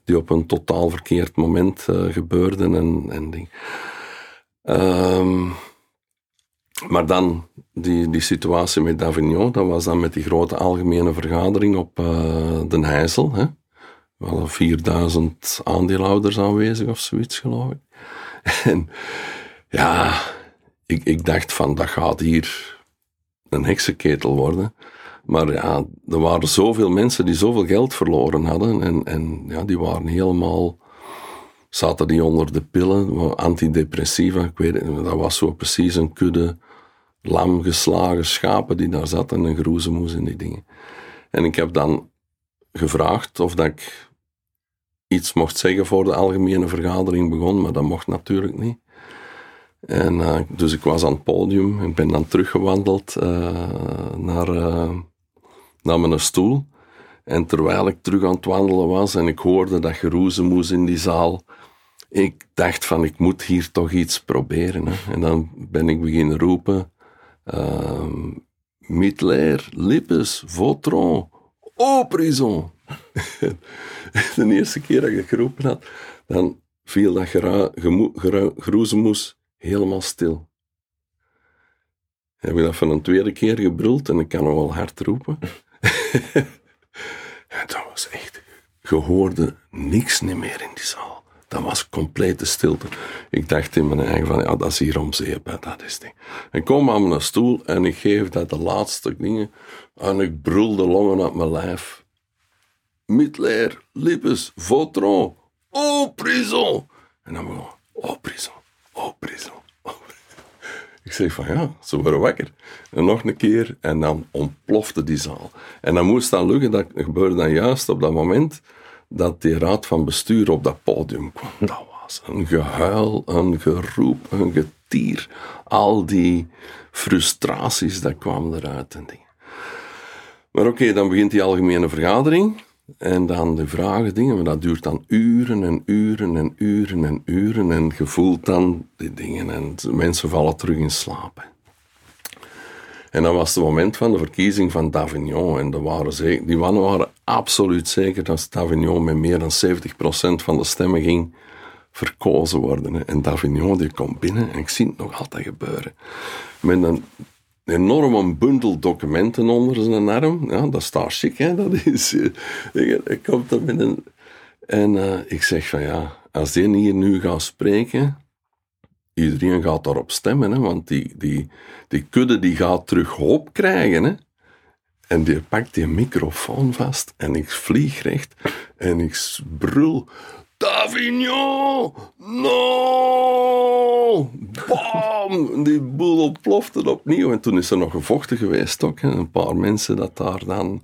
die op een totaal verkeerd moment uh, gebeurde en, en. Um, maar dan die, die situatie met Davignon, dat was dan met die grote algemene vergadering op uh, Den Heijzel. Hè? Wel 4000 aandeelhouders aanwezig of zoiets, geloof ik. En ja, ik, ik dacht van, dat gaat hier een heksenketel worden. Maar ja, er waren zoveel mensen die zoveel geld verloren hadden. En, en ja, die waren helemaal. zaten die onder de pillen, antidepressiva. Ik weet dat was zo precies een kudde lam geslagen schapen die daar zat en een groezemoes in die dingen. En ik heb dan gevraagd of dat ik iets mocht zeggen voor de algemene vergadering begon, maar dat mocht natuurlijk niet. En, uh, dus ik was aan het podium en ben dan teruggewandeld uh, naar, uh, naar mijn stoel. En terwijl ik terug aan het wandelen was en ik hoorde dat geroezemoes in die zaal, ik dacht van ik moet hier toch iets proberen. En dan ben ik beginnen roepen, Mitler, Lippes, Vautron, au prison. de eerste keer dat ik geroepen had, dan viel dat geroezemoes helemaal stil. Heb ik dat van een tweede keer gebruld en ik kan nog wel hard roepen. en dat was echt, je hoorde niks meer in die zaal. Dat was complete stilte. Ik dacht in mijn eigen van, ja, dat is hier om zeep, dat is ding. Ik kom aan mijn stoel en ik geef dat de laatste dingen en ik brul de longen uit mijn lijf. Mitler, Lippes, Vautron, oh prison. En dan begon, oh prison, oh prison. Ik zeg van ja, ze worden wakker. En nog een keer en dan ontplofte die zaal. En dan moest dan lukken, dat gebeurde dan juist op dat moment dat die raad van bestuur op dat podium kwam. Dat was een gehuil, een geroep, een getier. Al die frustraties, dat kwam eruit en dingen. Maar oké, dan begint die algemene vergadering. En dan de vragen, dingen, maar dat duurt dan uren en uren en uren en uren. En je voelt dan die dingen en mensen vallen terug in slaap. En dan was het moment van de verkiezing van Davignon. En waren zeker, die mannen waren absoluut zeker dat Davignon met meer dan 70% van de stemmen ging verkozen worden. En Davignon die komt binnen en ik zie het nog altijd gebeuren. Met een enorme bundel documenten onder zijn arm. Ja, dat staat chic, hè. Dat is... eh, Ik kom er met. En eh, ik zeg van, ja, als die hier nu gaat spreken, iedereen gaat daarop stemmen, hè, want die, die, die kudde die gaat terug hoop krijgen. Hè. En die pakt die microfoon vast en ik vlieg recht en ik brul. Davignon! No! Bam! Die boel ontplofte opnieuw. En toen is er nog gevochten geweest ook. Hè. Een paar mensen dat daar dan...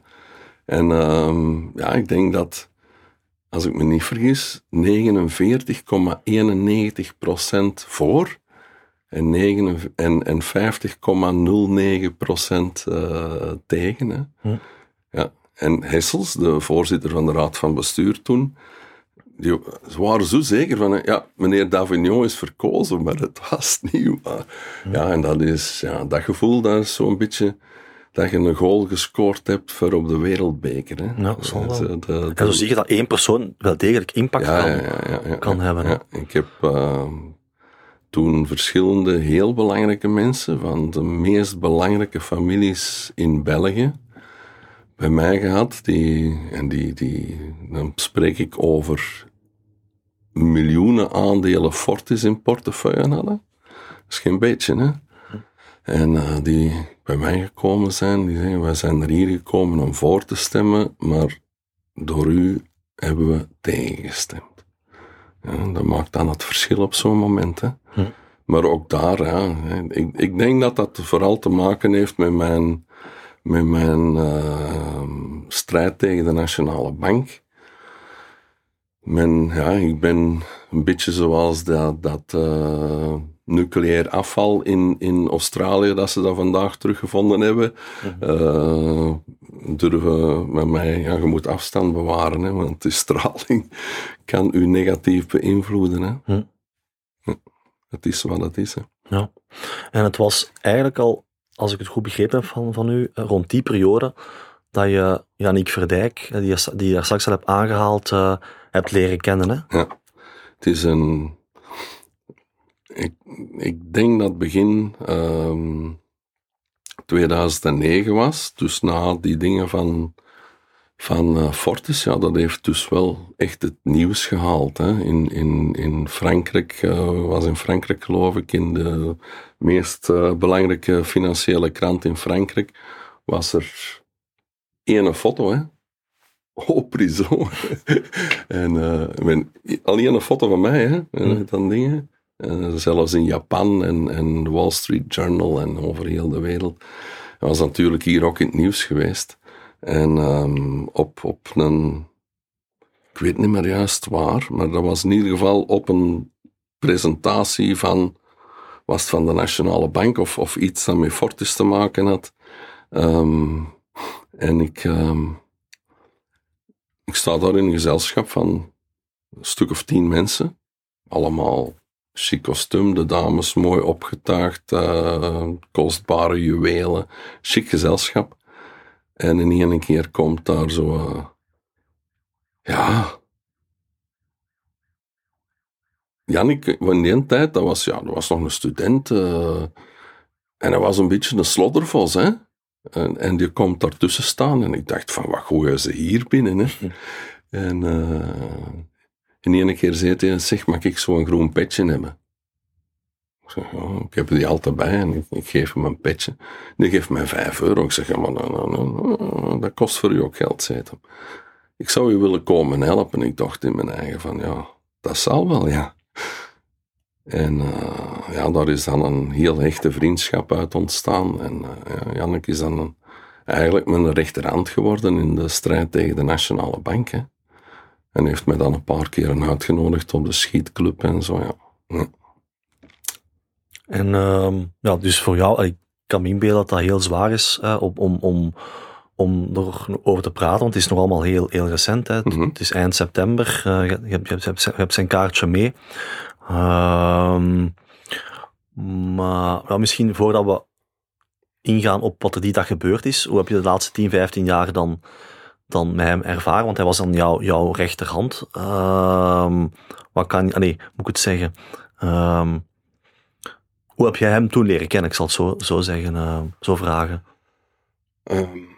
En ehm, ja, ik denk dat, als ik me niet vergis, 49,91% voor en, 9 en, en 50,09% eh, tegen. Hè. Hm. Ja. En Hessels, de voorzitter van de Raad van Bestuur toen, die, ze waren zo zeker van, ja, meneer Davignon is verkozen, maar het was niet waar. Ja, en dat is, ja, dat gevoel, dat is zo'n beetje dat je een goal gescoord hebt voor op de wereldbeker. Hè. Ja, dat de- de- En zo zie je dat één persoon wel degelijk impact ja, kan, ja, ja, ja, ja, kan hebben. hè. Ik heb eh, toen verschillende heel belangrijke mensen van de meest belangrijke families in België bij mij gehad. Die, en die, die, dan spreek ik over miljoenen aandelen Fortis in portefeuille hadden. Dat is geen beetje, hè? En eh, die bij mij gekomen zijn, die zeggen, wij zijn er hier gekomen om voor te stemmen, maar door u hebben we tegengestemd. Ja, dat maakt dan het verschil op zo'n moment. Hè. Maar ook daar, ja, ik, ik denk dat dat vooral te maken heeft met mijn, met mijn eh, strijd tegen de Nationale Bank. Men, ja, ik ben een beetje zoals dat, dat eh, nucleair afval in, in Australië, dat ze dat vandaag teruggevonden hebben. Eh, durven met mij, ja, je moet afstand bewaren, hè, want de straling kan u negatief beïnvloeden. Hè. Hm. Ja, Het is wat het is. Hè. Ja. En het was eigenlijk al, als ik het goed begrepen heb van, van u, eh, rond die periode dat je Yannick Verdijk, die je, die daar straks al hebt aangehaald, eh, hebt leren kennen. Hè? Ja, het is een. Ik, ik denk dat begin ehm 2009 was, dus na die dingen van, van eh, Fortis, ja, dat heeft dus wel echt het nieuws gehaald. Hè. In, in, in Frankrijk, eh, was in Frankrijk geloof ik, in de meest eh, belangrijke financiële krant in Frankrijk, was er ene foto, hè. Oh, prison. en eh, men, alleen een foto van mij, hè, en Mm. dan dingen. Eh, zelfs in Japan en, en de Wall Street Journal en over heel de wereld. Dat was natuurlijk hier ook in het nieuws geweest. En ehm, op, op een, ik weet niet meer juist waar, maar dat was in ieder geval op een presentatie van, was het van de Nationale Bank of, of iets dat met Fortis te maken had. Ehm, en ik, ehm, ik sta daar in een gezelschap van een stuk of tien mensen. Allemaal chic kostuum, de dames mooi opgetuigd, eh, kostbare juwelen, chic gezelschap. En in één keer komt daar zo, eh, ja. Jannik, in die tijd, dat was, ja, dat was nog een student. eh, en hij was een beetje een sloddervos, hè. En, en die komt daartussen staan en ik dacht van, wat gooien ze hier binnen, hè. En eh in één keer zei hij, zeg, mag ik zo'n groen petje hebben? Ik zeg, ik heb die altijd bij en ik, ik geef hem een petje. Die geeft mij vijf euro. Ik zeg, ja, maar nou, nou, nou, nou, dat kost voor u ook geld, zei hij. Ik zou u willen komen helpen. Ik dacht in mijn eigen van, ja, dat zal wel, ja. En eh, ja, daar is dan een heel hechte vriendschap uit ontstaan. En eh ja, Jannek is dan een, eigenlijk mijn rechterhand geworden in de strijd tegen de Nationale Bank. Hè. En heeft mij dan een paar keren uitgenodigd op de schietclub en zo, ja. ja. En ehm, ja, dus voor jou, ik kan me inbeelden dat dat heel zwaar is om, om, om, om erover te praten, want het is nog allemaal heel, heel recent. Hè. Het- Mhm. Het is eind september, je, je, hebt- je, hebt, je hebt zijn kaartje mee. Ehm, maar misschien voordat we ingaan op wat er die dag gebeurd is, hoe heb je de laatste 10, 15 jaar dan, dan met hem ervaren? Want hij was dan jouw, jouw rechterhand. Ehm, wat kan, nee, moet ik het zeggen? Ehm, Hoe heb jij hem toen leren kennen? Ik zal het zo, zo zeggen, uh, zo vragen. Um,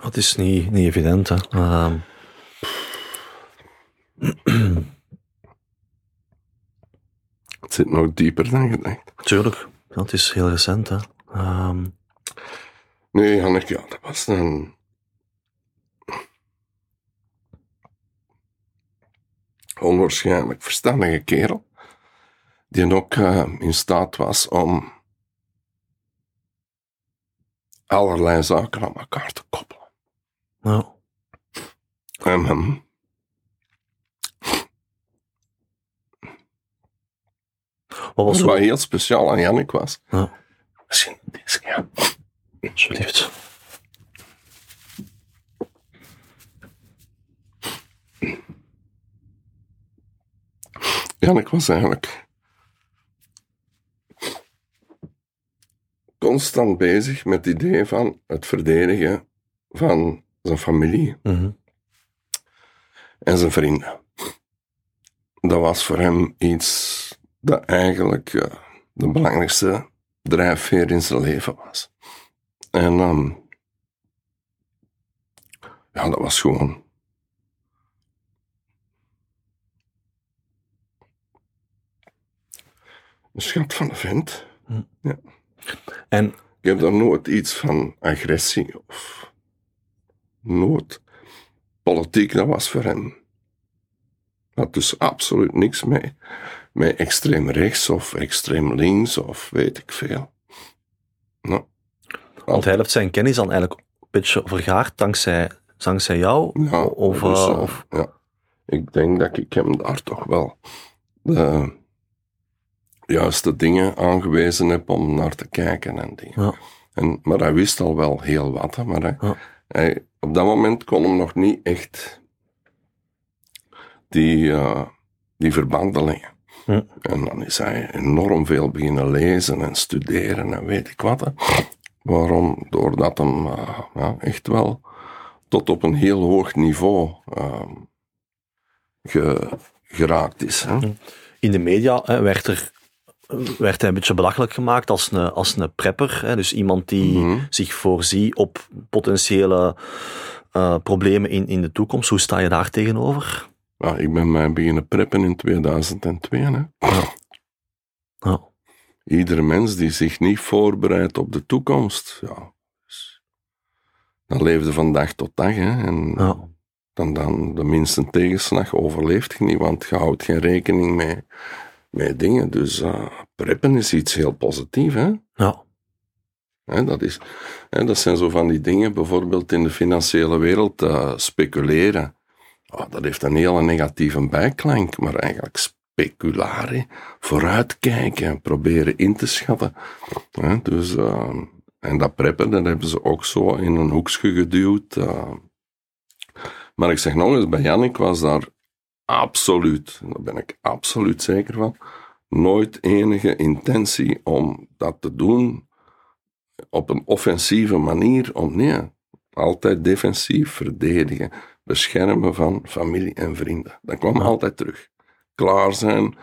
Dat is niet, niet evident, hè. Uh, het zit nog dieper dan gedacht. Tuurlijk, dat is heel recent, hè. Um... Nee, Hanneke, ja, dat was een... onwaarschijnlijk verstandige kerel, die ook uh, in staat was om allerlei zaken aan elkaar te koppelen. Nou. En um, Wat was wat heel speciaal aan Jannik was. Ja. Misschien deze ja. Alsjeblieft. Jannik was eigenlijk constant bezig met het idee van het verdedigen van zijn familie Mhm. en zijn vrienden. Dat was voor hem iets dat eigenlijk de belangrijkste drijfveer in zijn leven was. En ja, dat was gewoon. Een schat van de vent. En Ik heb daar nooit iets van agressie of nooit. Politiek, dat was voor hem. Had dus absoluut niks mee. Met extreem rechts of extreem links of weet ik veel. Nou, want hij heeft zijn kennis dan eigenlijk een beetje vergaard dankzij, dankzij jou? Ja, of, dus, eh, eh, of, ja. Ik denk dat ik hem daar toch wel de juiste dingen aangewezen heb om naar te kijken en dingen. ja. En, maar hij wist al wel heel wat, hè, maar hij, Ja. Hij- op dat moment kon hem nog niet echt die, eh, die verbanden leggen. Hm. En dan is hij enorm veel beginnen lezen en studeren en weet ik wat. hè. Waarom? Doordat hem eh, ja, echt wel tot op een heel hoog niveau ehm, ge- geraakt is. Hè. In de media hè, werd, er, werd hij een beetje belachelijk gemaakt als een, als een prepper. Hè, dus iemand die Mhm. zich voorziet op potentiële eh, problemen in, in de toekomst. Hoe sta je daar tegenover? Ja, ik ben mij beginnen preppen in 2002. Hè. Ja. Iedere mens die zich niet voorbereidt op de toekomst, ja, dus, dan leefde van dag tot dag. Hè, en dan, dan de minste tegenslag overleeft je niet, want je houdt geen rekening mee met dingen. Dus eh, preppen is iets heel positiefs. Hè? Ja. Hè, dat, is, hè, dat zijn zo van die dingen, bijvoorbeeld in de financiële wereld, eh, speculeren. Ah, dat heeft een hele negatieve bijklank, maar eigenlijk specularen, vooruitkijken, proberen in te schatten. Hè, dus, eh, en dat preppen, dat hebben ze ook zo in een hoekje geduwd. maar ik zeg nog eens, bij Jannik was daar absoluut, daar ben ik absoluut zeker van, nooit enige intentie om dat te doen op een offensieve manier. Om, nee, altijd defensief verdedigen, beschermen van familie en vrienden. Dat kwam altijd terug. Klaar zijn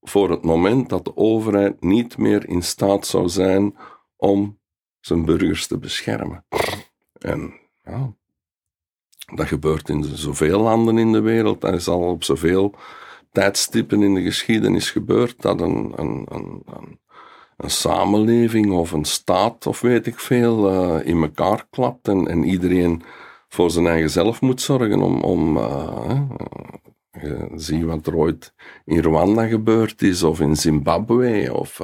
voor het moment dat de overheid niet meer in staat zou zijn om zijn burgers te beschermen. En ja, dat gebeurt in zoveel landen in de wereld. Dat is al op zoveel tijdstippen in de geschiedenis gebeurd dat een, een, een, een, een samenleving of een staat of weet ik veel eh, in elkaar klapt en, en iedereen voor zijn eigen zelf moet zorgen om, om je ziet wat er ooit in Rwanda gebeurd is of in Zimbabwe of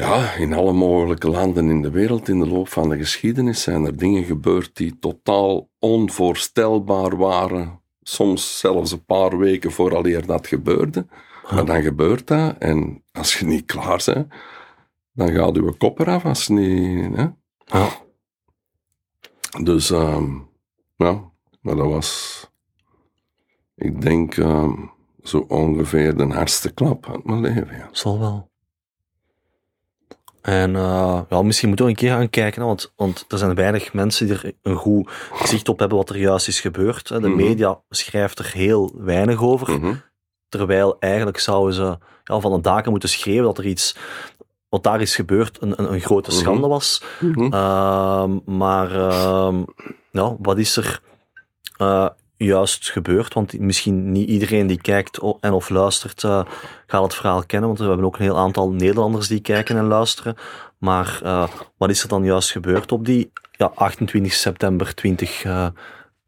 ja, in alle mogelijke landen in de wereld in de loop van de geschiedenis zijn er dingen gebeurd die totaal onvoorstelbaar waren. Soms zelfs een paar weken vooraleer dat gebeurde. Maar dan gebeurt dat en als je niet klaar bent, dan gaat je kop eraf als je niet... Hè? Dus ehm, ja, maar dat was... Ik denk, ehm, zo ongeveer de hardste klap uit mijn leven. Ja. Zal wel. En uh, ja, misschien moeten we een keer gaan kijken, want, want er zijn weinig mensen die er een goed zicht op hebben wat er juist is gebeurd. De Mhm. media schrijft er heel weinig over, Mhm. terwijl eigenlijk zouden ze ja, van de daken moeten schreeuwen dat er iets, wat daar is gebeurd, een, een, een grote Mhm. schande was. Ehm, maar ja, wat is er eh, juist gebeurd? Want misschien niet iedereen die kijkt en of luistert eh, gaat het verhaal kennen, want we hebben ook een heel aantal Nederlanders die kijken en luisteren. Maar eh, wat is er dan juist gebeurd op die ja, 28 september eh, 2022?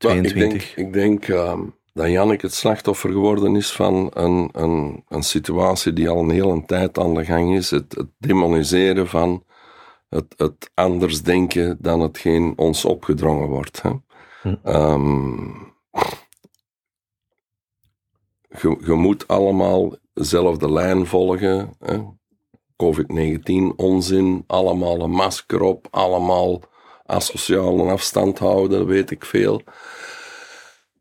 Maar ik denk, ik denk ehm, dat Jannik het slachtoffer geworden is van een, een, een situatie die al een hele tijd aan de gang is. Het, het demoniseren van het, het anders denken dan hetgeen ons opgedrongen wordt. Hè. Hm. Ehm, je, je moet allemaal dezelfde lijn volgen. Hè. COVID-19 onzin, allemaal een masker op, allemaal asociale afstand houden, weet ik veel.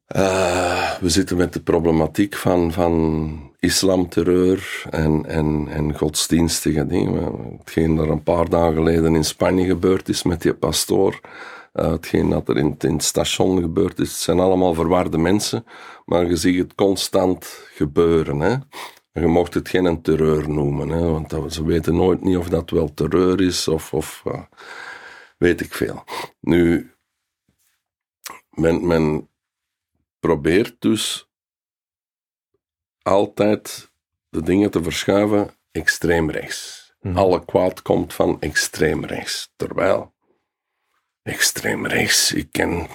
Eh, we zitten met de problematiek van, van islamterreur en, en, en godsdienstige dingen. Hetgeen er een paar dagen geleden in Spanje gebeurd is met die pastoor. Eh, hetgeen dat er in, in het station gebeurd is. Het zijn allemaal verwarde mensen, maar je ziet het constant gebeuren. Hè? Je mocht het geen een terreur noemen, hè? want dat- ze weten nooit niet of dat wel terreur is of, of eh, weet ik veel. Nu, men, men probeert dus altijd de dingen te verschuiven extreem rechts. Mhm. Alle kwaad komt van extreem rechts. Terwijl extreem rechts, ik ken.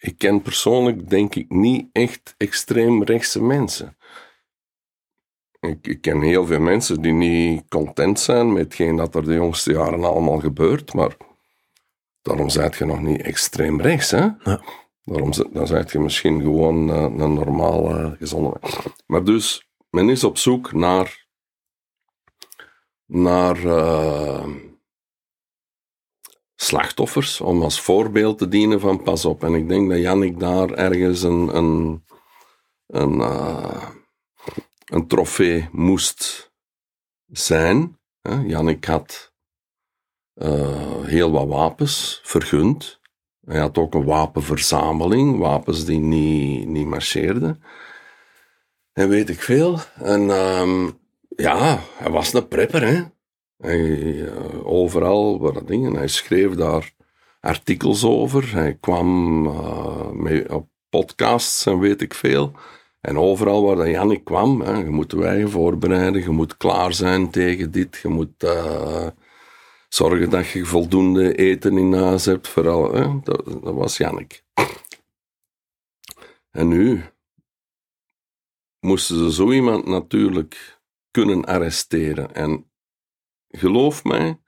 Ik ken persoonlijk, denk ik, niet echt extreem rechtse mensen. Ik, ik ken heel veel mensen die niet content zijn met hetgeen dat er de jongste jaren allemaal gebeurt, maar daarom zijt je nog niet extreem rechts, hè? Ja. Daarom dan zijt je misschien gewoon eh, een normale, gezonde. Maar dus, men is op zoek naar, naar eh, slachtoffers, om als voorbeeld te dienen van pas op. En ik denk dat Jannik daar ergens een, een, een, eh, een trofee moest zijn. Jannik had eh, heel wat wapens vergund. Hij had ook een wapenverzameling, wapens die niet, niet marcheerden. En weet ik veel. En ehm, ja, hij was een prepper, hè. Hij, eh, overal dat dingen. Hij schreef daar artikels over. Hij kwam mee op podcasts en weet ik veel. En overal waar dat Jannik kwam, hè, je moet wegen voorbereiden, je moet klaar zijn tegen dit, je moet eh, zorgen dat je voldoende eten in huis hebt. Vooral, dat, dat was Jannik. En nu moesten ze zo iemand natuurlijk kunnen arresteren. En geloof mij,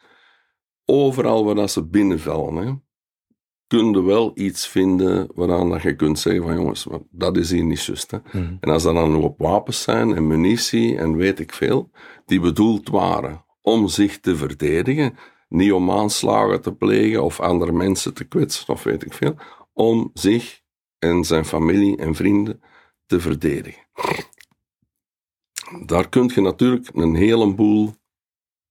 overal waar dat ze binnenvallen, hè, kun je wel iets vinden waaraan dat je kunt zeggen van jongens, dat is hier niet juist. Hè. Mhm. En als dat dan op wapens zijn en munitie en weet ik veel, die bedoeld waren om zich te verdedigen, niet om aanslagen te plegen of andere mensen te kwetsen of weet ik veel, om zich en zijn familie en vrienden te verdedigen. Daar kun je natuurlijk een heleboel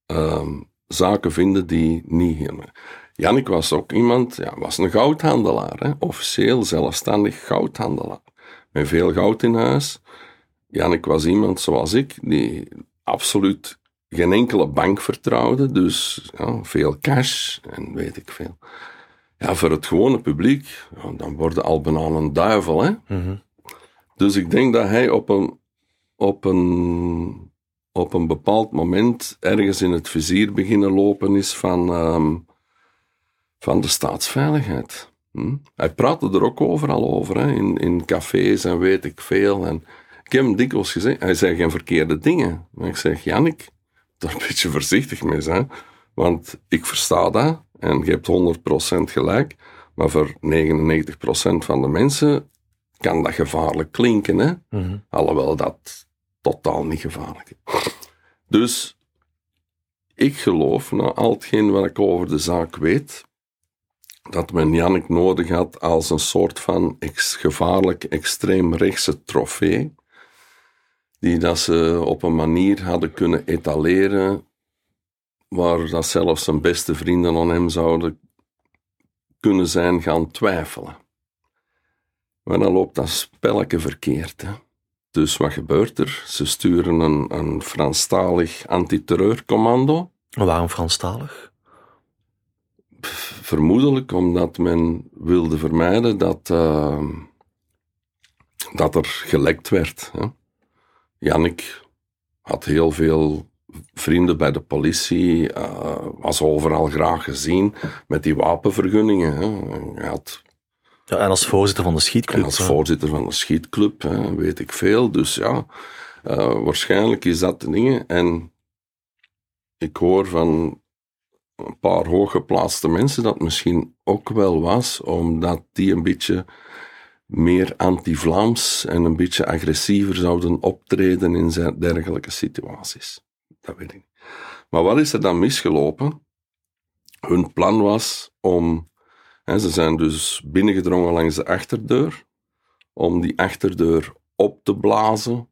ehm, zaken vinden die niet helemaal. Jannik was ook iemand, ja, was een goudhandelaar, hè? officieel zelfstandig goudhandelaar. Met veel goud in huis. Jannik was iemand zoals ik, die absoluut geen enkele bank vertrouwde, dus ja, veel cash en weet ik veel. Ja, voor het gewone publiek, ja, dan worden al bijna een duivel, hè. Mhm. Dus ik denk dat hij op een, op een, op een bepaald moment ergens in het vizier beginnen lopen is van, ehm, van de staatsveiligheid. Hm? Hij praatte er ook overal over, hè? In, in cafés en weet ik veel. En ik heb hem dikwijls gezegd, hij zei geen verkeerde dingen. Maar ik zeg, Jannik, daar een beetje voorzichtig mee zijn. Want ik versta dat en je hebt 100% gelijk. Maar voor 99% van de mensen kan dat gevaarlijk klinken. Hè? Mhm. Alhoewel dat totaal niet gevaarlijk. Dus ik geloof, na al hetgeen wat ik over de zaak weet, dat men Jannik nodig had als een soort van ex gevaarlijk extreemrechtse trofee, die dat ze op een manier hadden kunnen etaleren waar dat zelfs zijn beste vrienden aan hem zouden kunnen zijn gaan twijfelen. Maar dan loopt dat spelletje verkeerd. Dus wat gebeurt er? Ze sturen een, een Franstalig antiterreurcommando. Waarom Franstalig? Vermoedelijk omdat men wilde vermijden dat, uh, dat er gelekt werd. Hè? Jannik had heel veel vrienden bij de politie, uh, was overal graag gezien met die wapenvergunningen. Hè. Hij had ja, en als voorzitter van de schietclub. En als voorzitter van de schietclub, hè, weet ik veel. Dus ja, uh, waarschijnlijk is dat de dingen. En ik hoor van een paar hooggeplaatste mensen dat misschien ook wel was, omdat die een beetje meer anti-Vlaams en een beetje agressiever zouden optreden in dergelijke situaties. Dat weet ik niet. Maar wat is er dan misgelopen? Hun plan was om ze zijn dus binnengedrongen langs de achterdeur, om die achterdeur op te blazen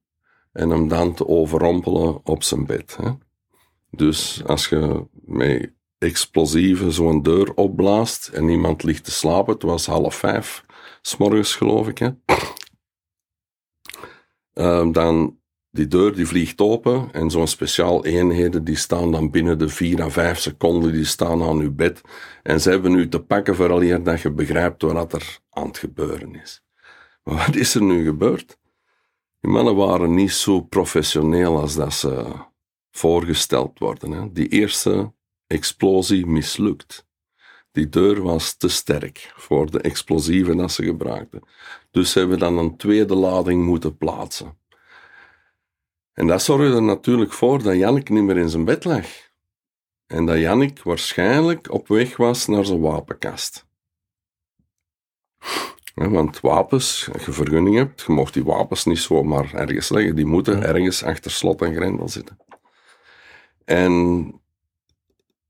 en hem dan te overrompelen op zijn bed. Dus als je met explosieven zo'n deur opblaast en iemand ligt te slapen, het was half vijf, s'morgens geloof ik, hè? Ehm, dan die deur die vliegt open en zo'n speciaal eenheden die staan dan binnen de 4 à 5 seconden, die staan aan uw bed en ze hebben u te pakken vooral dat je begrijpt wat er aan het gebeuren is. Maar wat is er nu gebeurd? Die mannen waren niet zo professioneel als dat ze voorgesteld worden. Hè. Die eerste explosie mislukt. Die deur was te sterk voor de explosieven dat ze gebruikten. Dus ze hebben dan een tweede lading moeten plaatsen. En dat zorgde er natuurlijk voor dat Jannik niet meer in zijn bed lag. En dat Jannik waarschijnlijk op weg was naar zijn wapenkast. want wapens, als je vergunning hebt, je mocht die wapens niet zomaar ergens leggen. Die moeten ergens achter slot en grendel zitten. En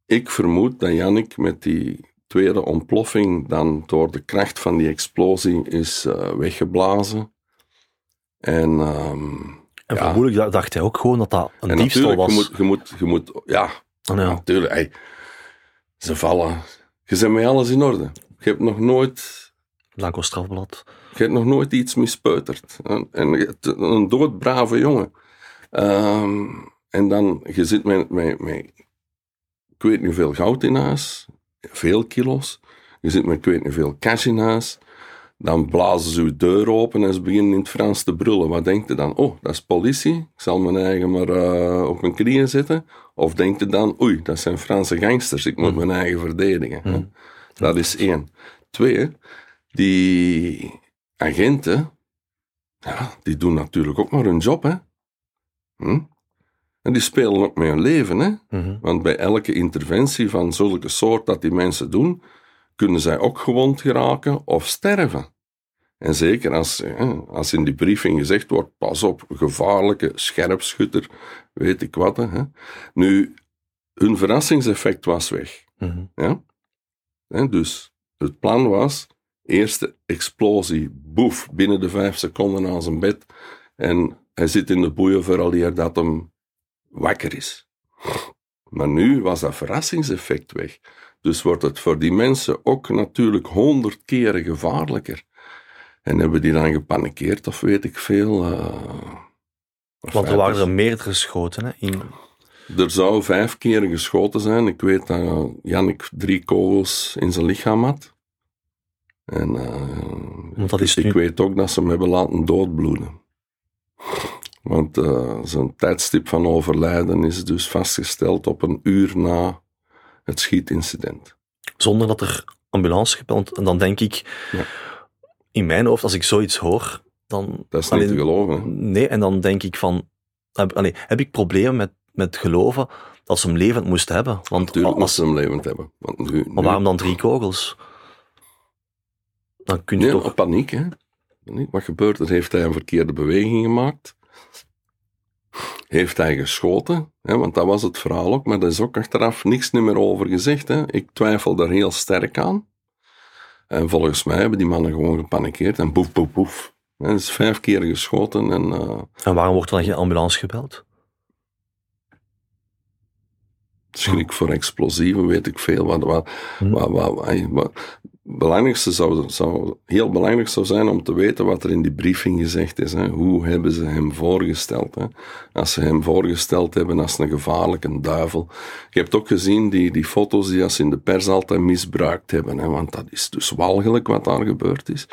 ik vermoed dat Jannik met die tweede ontploffing dan door de kracht van die explosie is uh, weggeblazen. En ehm, en ja. vermoedelijk dacht hij ook gewoon dat dat een en diefstal was. Je moet, je moet, je moet ja, oh, ja. natuurlijk. Hey, ze vallen. Je bent met alles in orde. Je hebt nog nooit... Blanco strafblad. Je hebt nog nooit iets mispeuterd. En, en een doodbrave jongen. Um, en dan, je zit met, met, met, ik weet niet hoeveel goud in huis. Veel kilo's. Je zit met, ik weet niet hoeveel cash in huis. Dan blazen ze uw deur open en ze beginnen in het Frans te brullen. Wat denkt u dan? Oh, dat is politie. Ik zal mijn eigen maar uh, op mijn knieën zetten. Of denkt u dan, oei, dat zijn Franse gangsters. Ik moet mm. mijn eigen verdedigen. Mm. Dat is één. Twee, die agenten, ja, die doen natuurlijk ook maar hun job, hè. Hm? En die spelen ook met hun leven, hè. Mm-hmm. Want bij elke interventie van zulke soort dat die mensen doen, kunnen zij ook gewond geraken of sterven. En zeker als, als in die briefing gezegd wordt, pas op, gevaarlijke scherpschutter, weet ik wat. Hè. Nu, hun verrassingseffect was weg. Mm ja? En dus het plan was, eerste explosie, boef, binnen de vijf seconden aan zijn bed. En hij zit in de boeien vooral dat hem wakker is. Maar nu was dat verrassingseffect weg. Dus wordt het voor die mensen ook natuurlijk honderd keren gevaarlijker. En hebben die dan gepanikeerd of weet ik veel. Uh, Want er waren er meerdere geschoten hè, in... Er zou vijf keren geschoten zijn. Ik weet dat Jannik drie kogels in zijn lichaam had. En uh, dat is ik weet ook dat ze hem hebben laten doodbloeden. Want uh, zijn tijdstip van overlijden is dus vastgesteld op een uur na het schietincident. Zonder dat er ambulance gebeld. En dan denk ik, ja. In mijn hoofd, als ik zoiets hoor, dan... Dat is niet te geloven. Nee, en dan denk ik van, heb, allee, heb ik problemen met, met geloven dat ze hem levend moest hebben? Want Natuurlijk als, ze hem levend hebben. Want nu, maar waarom dan drie kogels? Dan kun je nee, toch... paniek, hè. Wat gebeurt er? Heeft hij een verkeerde beweging gemaakt? heeft hij geschoten, hè, want dat was het verhaal ook, maar er is ook achteraf niks meer over gezegd. Hè. Ik twijfel daar heel sterk aan. En volgens mij hebben die mannen gewoon gepanikeerd en boef, boef, boef. En is vijf keer geschoten en... Uh, en waarom wordt er dan geen ambulance gebeld? schrik voor explosieven, weet ik veel. Wat, wat, hm. wat, wat, wat, belangrijkste zou, zou, heel belangrijk zou zijn om te weten wat er in die briefing gezegd is. Hè. Hoe hebben ze hem voorgesteld? Hè? Als ze hem voorgesteld hebben als een gevaarlijke duivel. Je hebt ook gezien die, die foto's die ze in de pers altijd misbruikt hebben. Hè? Want dat is dus walgelijk wat daar gebeurd is.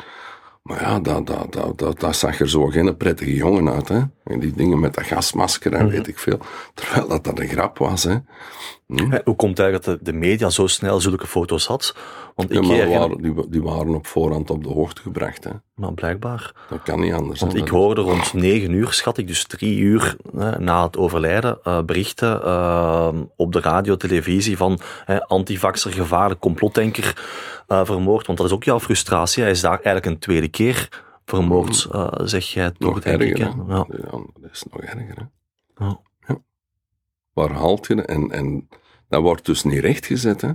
Maar ja, dat, dat, dat, dat, dat zag er zo geen prettige jongen uit. Hè? En die dingen met dat gasmasker en mhm. weet ik veel. Terwijl dat, dat een grap was. Hè? Hm? Hoe komt het eigenlijk dat de media zo snel zulke foto's had? Want ik ja, waren, die, die, waren op voorhand op de hoogte gebracht. Hè? Maar blijkbaar. Dat kan niet anders. Want ik hoorde rond negen uur, schat ik, dus drie uur hè, na het overlijden, uh, berichten uh, op de radio, televisie van hè, antivaxer, gevaarlijk complotdenker uh, vermoord. Want dat is ook jouw frustratie. Hij is daar eigenlijk een tweede keer vermoord, mm. zeg jij toch, nog denk erger, ik. Ja. ja. dat is nog erger. Hè? Ja. Waar haalt je En, en dat wordt dus niet rechtgezet. Hè?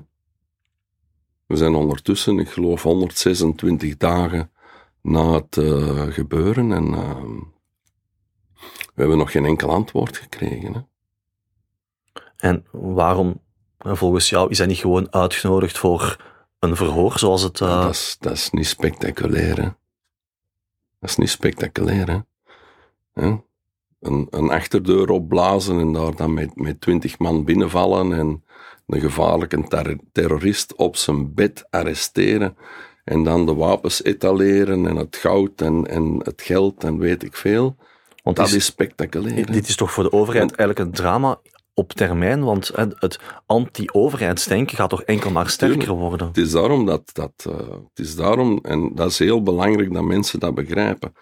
We zijn ondertussen, ik geloof, 126 dagen na het uh, gebeuren en uh, we hebben nog geen enkel antwoord gekregen. Hè? En waarom, volgens jou, is hij niet gewoon uitgenodigd voor een verhoor zoals het. Uh... dat, is, dat is niet spectaculair. Hè? Dat is niet spectaculair. Hè? Een, een achterdeur opblazen en daar dan met, met twintig man binnenvallen en een gevaarlijke terrorist op zijn bed arresteren en dan de wapens etaleren en het goud en, en het geld en weet ik veel. Want dat is, spectaculair. Dit is toch voor de overheid eigenlijk een drama op termijn, want het anti-overheidsdenken gaat toch enkel maar sterker worden. Het is daarom dat, dat uh, het is daarom, en dat is heel belangrijk dat mensen dat begrijpen.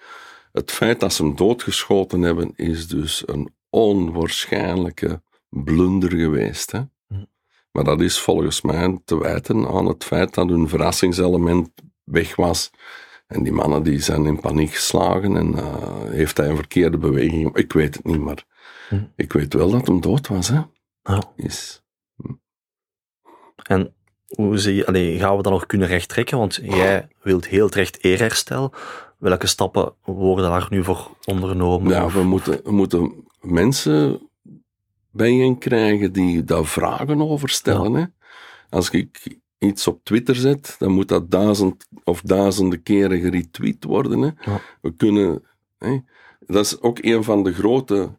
Het feit dat ze hem doodgeschoten hebben, is dus een onwaarschijnlijke blunder geweest. Hè? Maar dat is volgens mij te wijten aan het feit dat hun verrassingselement weg was. En die mannen die zijn in paniek geslagen en uh, heeft hij een verkeerde beweging. Ik weet het niet, maar hm. ik weet wel dat hem dood was. Hè? Oh. Is. Hm. En hoe zie je, allee, gaan we dat nog kunnen rechttrekken? Want jij wilt heel terecht eerherstel. Welke stappen worden daar nu voor ondernomen? Ja, we moeten, we moeten mensen bijeen krijgen die daar vragen over stellen. Hè? Als ik iets op Twitter zet, dan moet dat duizend of duizenden keren geretweet worden. Hè? We kunnen. Hè? Dat is ook een van de grote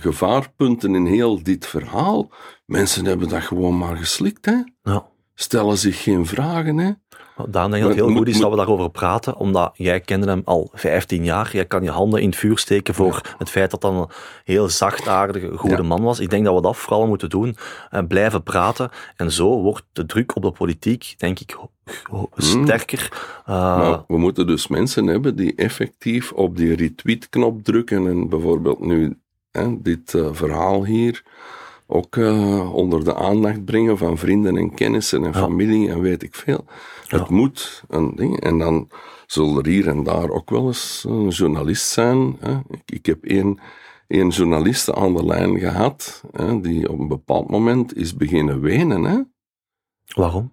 gevaarpunten in heel dit verhaal. Mensen hebben dat gewoon maar geslikt. Hè? Ja. Stellen zich geen vragen. Hè? Daan denk dat het heel goed is dat we daarover praten, omdat jij kende hem al 15 jaar. Jij kan je handen in het vuur steken voor het feit dat hij een heel zachtaardige, goede man was. Ik denk dat we dat vooral moeten doen, en blijven praten. En zo wordt de druk op de politiek, denk ik, hmm. sterker. Uh, we moeten dus mensen hebben die effectief op die retweet-knop drukken en bijvoorbeeld nu hè, dit uh, verhaal hier ook uh, onder de aandacht brengen van vrienden en kennissen en familie en weet ik veel. Het moet een ding. En dan zal er hier en daar ook wel eens een journalist zijn. Hè. Ik, ik, heb één, één journaliste aan de lijn gehad, hè, die op een bepaald moment is beginnen wenen. Hè. Waarom?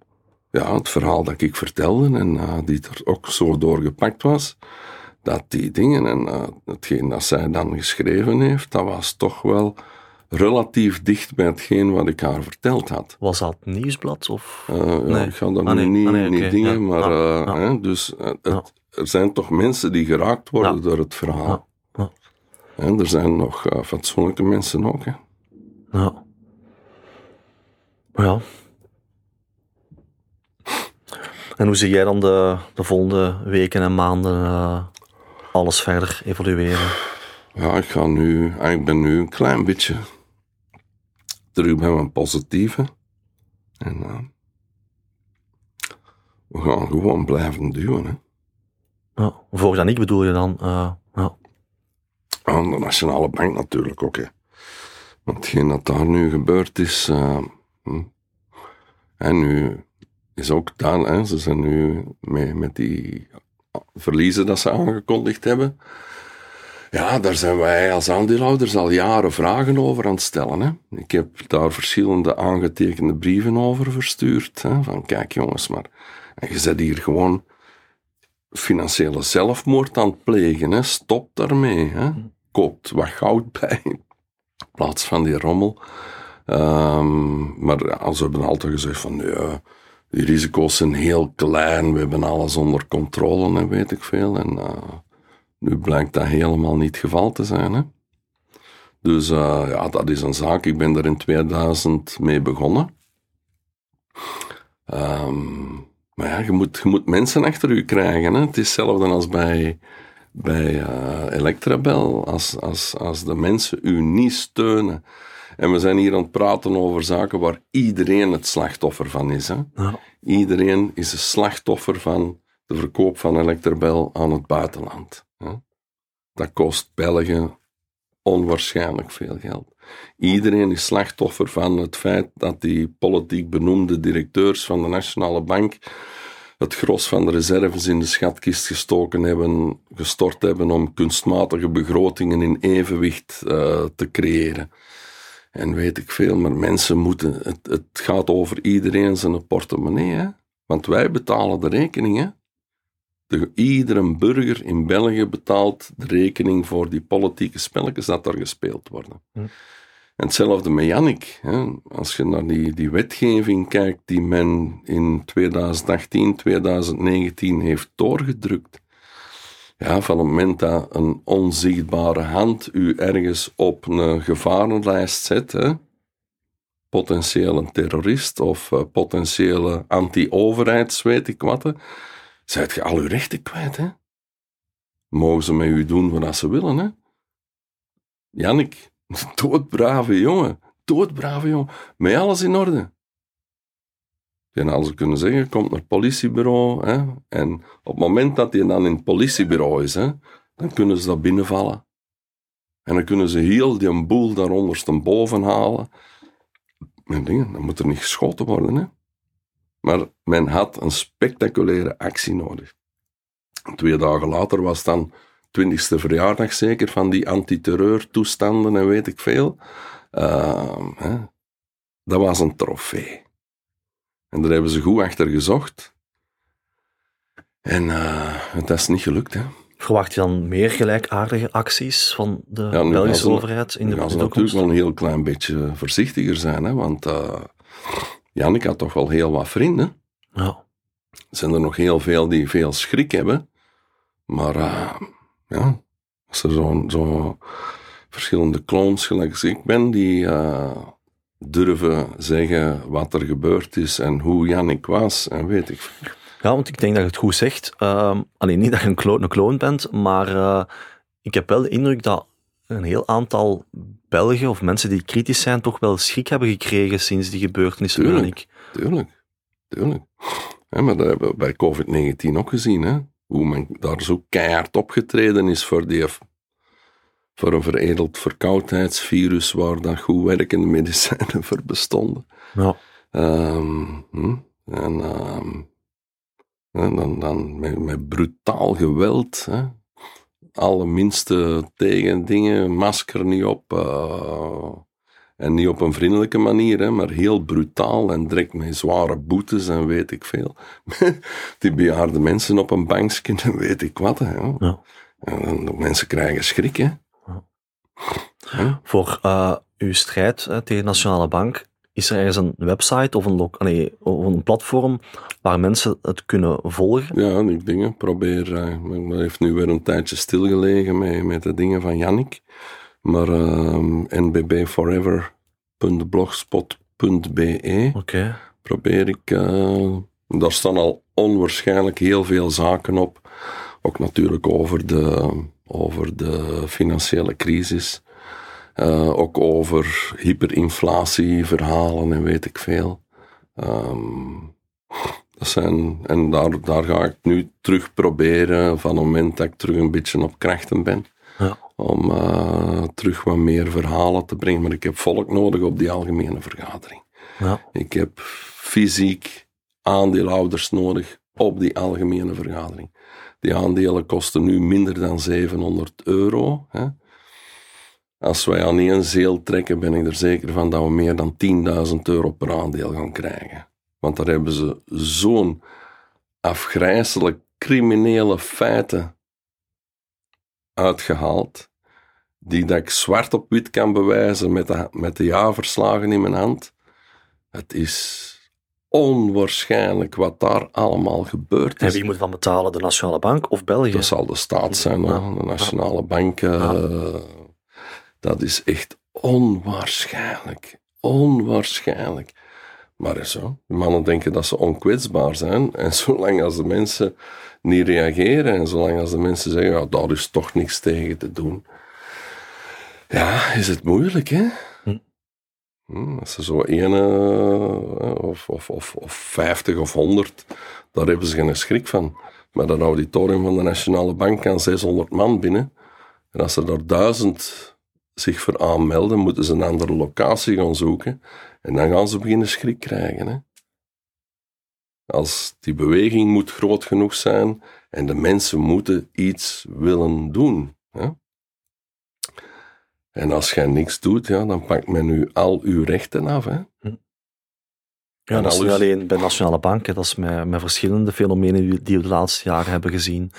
Ja, het verhaal dat ik vertelde en uh, die er ook zo doorgepakt was, dat die dingen en uh, hetgeen dat zij dan geschreven heeft, dat was toch wel relatief dicht bij hetgeen wat ik haar verteld had. Was dat nieuwsblad? Of? Uh, nee. Ik ga dat ah, niet, ah, niet dingen, maar uh, Hè, dus het, er zijn toch mensen die geraakt worden door het verhaal. En er zijn nog fatsoenlijke mensen ook. Hè. Ja. Ja. En hoe zie jij dan de, de volgende weken en maanden alles verder evolueren? Ja, ik ga nu, ik ben nu een klein beetje terug bij mijn positieve. En uh, we gaan gewoon blijven duwen. Hè. Ja, voor dan ik bedoel je dan? Uh, ja. Aan de Nationale Bank natuurlijk ook. Hè. Want hetgeen dat daar nu gebeurd is. Uh, en nu is ook daar, hè, ze zijn nu mee, met die verliezen dat ze aangekondigd hebben. Ja, daar zijn wij als aandeelhouders al jaren vragen over aan het stellen. Hè. Ik heb daar verschillende aangetekende brieven over verstuurd. Hè, van kijk jongens, maar je zet hier gewoon financiële zelfmoord aan het plegen. Hè. Stop daarmee. Hè. Koopt wat goud bij in plaats van die rommel. Um, maar ja, ze hebben altijd gezegd van ja, die risico's zijn heel klein, we hebben alles onder controle en weet ik veel. En uh, nu blijkt dat helemaal niet het geval te zijn. Hè. Dus uh, ja, dat is een zaak. Ik ben er in 2000 mee begonnen. Um, maar ja, je moet, je moet mensen achter je krijgen. Hè. Het is hetzelfde als bij, bij uh, Electrabel. Als, als, als de mensen u niet steunen. En we zijn hier aan het praten over zaken waar iedereen het slachtoffer van is. Hè. Ja. Iedereen is een slachtoffer van de verkoop van Electrabel aan het buitenland. Hè. Dat kost België onwaarschijnlijk veel geld. Iedereen is slachtoffer van het feit dat die politiek benoemde directeurs van de Nationale Bank het gros van de reserves in de schatkist gestoken hebben, gestort hebben om kunstmatige begrotingen in evenwicht uh, te creëren. En weet ik veel, maar mensen moeten, het, het gaat over iedereen zijn portemonnee, hè? want wij betalen de rekeningen. De, iedere burger in België betaalt de rekening voor die politieke spelletjes dat er gespeeld worden. Hm. En hetzelfde met Jannik. Als je naar die, die wetgeving kijkt die men in 2018, 2019 heeft doorgedrukt. Ja, van het moment dat een onzichtbare hand u ergens op een gevarenlijst zet, hè, potentiële terrorist of uh, potentiële anti-overheids, weet ik wat, zijt je al uw rechten kwijt. Hè? Mogen ze met u doen wat ze willen. Hè? Jannik, doodbrave jongen, doodbrave jongen, met alles in orde. En als ze kunnen zeggen, komt naar het politiebureau. Hè, en op het moment dat hij dan in het politiebureau is, dan kunnen ze dat binnenvallen. En dan kunnen ze heel die boel daaronder boven halen. En dingen, dan moet er niet geschoten worden. Hè. Maar men had een spectaculaire actie nodig. Twee dagen later was dan twintigste verjaardag zeker van die antiterreurtoestanden en weet ik veel. Uh, hè. Dat was een trofee. En daar hebben ze goed achter gezocht. En uh, dat is niet gelukt. Hè. Verwacht je dan meer gelijkaardige acties van de ja, Belgische overheid in de toekomst? Ja, natuurlijk wel een heel klein beetje voorzichtiger zijn. Hè, want uh, Jannik had toch wel heel wat vrienden. Ja. Er zijn er nog heel veel die veel schrik hebben. Maar uh, ja, als er zo'n zo verschillende clones gelijk ik ben, die uh, durven zeggen wat er gebeurd is en hoe Jannik was en weet ik Ja, want ik denk dat je het goed zegt. Uh, alleen niet dat je een kloon, een kloon bent, maar uh, ik heb wel de indruk dat een heel aantal Belgen of mensen die kritisch zijn toch wel schrik hebben gekregen sinds die gebeurtenissen. Tuurlijk, tuurlijk, tuurlijk. Ja, maar dat hebben we bij COVID-19 ook gezien, hè? hoe men daar zo keihard opgetreden is voor, die, voor een veredeld verkoudheidsvirus waar dat goed werkende medicijnen voor bestonden. Ja. Um, hm? En um, dan, dan met, met brutaal geweld. Hè? Alle minste tegendingen, masker niet op. Uh, en niet op een vriendelijke manier, hè, maar heel brutaal en direct met zware boetes en weet ik veel. Die bejaarde mensen op een bankje en weet ik wat. Hè. Ja. En de mensen krijgen schrik. Hè. Voor uh, uw strijd tegen de Nationale Bank, is er ergens een website of een, nee, of een platform waar mensen het kunnen volgen? Ja, die dingen. Probeer. Uh, dat heeft nu weer een tijdje stilgelegen met, met de dingen van Jannik. Maar uh, nbbforever.blogspot.be okay. probeer ik. Uh, daar staan al onwaarschijnlijk heel veel zaken op. Ook natuurlijk over de, over de financiële crisis. Uh, ook over hyperinflatieverhalen en weet ik veel. Um, dat zijn, en daar, daar ga ik nu terug proberen van het moment dat ik terug een beetje op krachten ben. Ja om uh, terug wat meer verhalen te brengen. Maar ik heb volk nodig op die algemene vergadering. Ja. Ik heb fysiek aandeelhouders nodig op die algemene vergadering. Die aandelen kosten nu minder dan 700 euro. Hè. Als wij aan één zeel trekken, ben ik er zeker van dat we meer dan 10.000 euro per aandeel gaan krijgen. Want daar hebben ze zo'n afgrijzelijk criminele feiten uitgehaald, die dat ik zwart op wit kan bewijzen met de, met de jaarverslagen in mijn hand. Het is onwaarschijnlijk wat daar allemaal gebeurd En is. wie moet dan betalen? De Nationale Bank of België? Dat zal de staat zijn, Ja. de nationale bank. eh, Dat is echt onwaarschijnlijk. Onwaarschijnlijk. Maar zo. De mannen denken dat ze onkwetsbaar zijn. En zolang als de mensen niet reageren en zolang als de mensen zeggen, ja, daar is toch niks tegen te doen. Ja, is het moeilijk, hè? Hm. Als ze zo één eh, of, of, of, of 50 of 100, daar hebben ze geen schrik van. Maar dat auditorium van de Nationale Bank kan 600 man binnen. En als er daar duizend zich voor aanmelden, moeten ze een andere locatie gaan zoeken. En dan gaan ze beginnen schrik krijgen. Hè? Als die beweging moet groot genoeg zijn en de mensen moeten iets willen doen. Hè? En als jij niks doet, ja, dan pakt men u al uw rechten af. Hè? Ja, En dat is niet alleen bij Nationale Bank, hè, dat is met, met verschillende fenomenen die- die we de laatste jaren hebben gezien,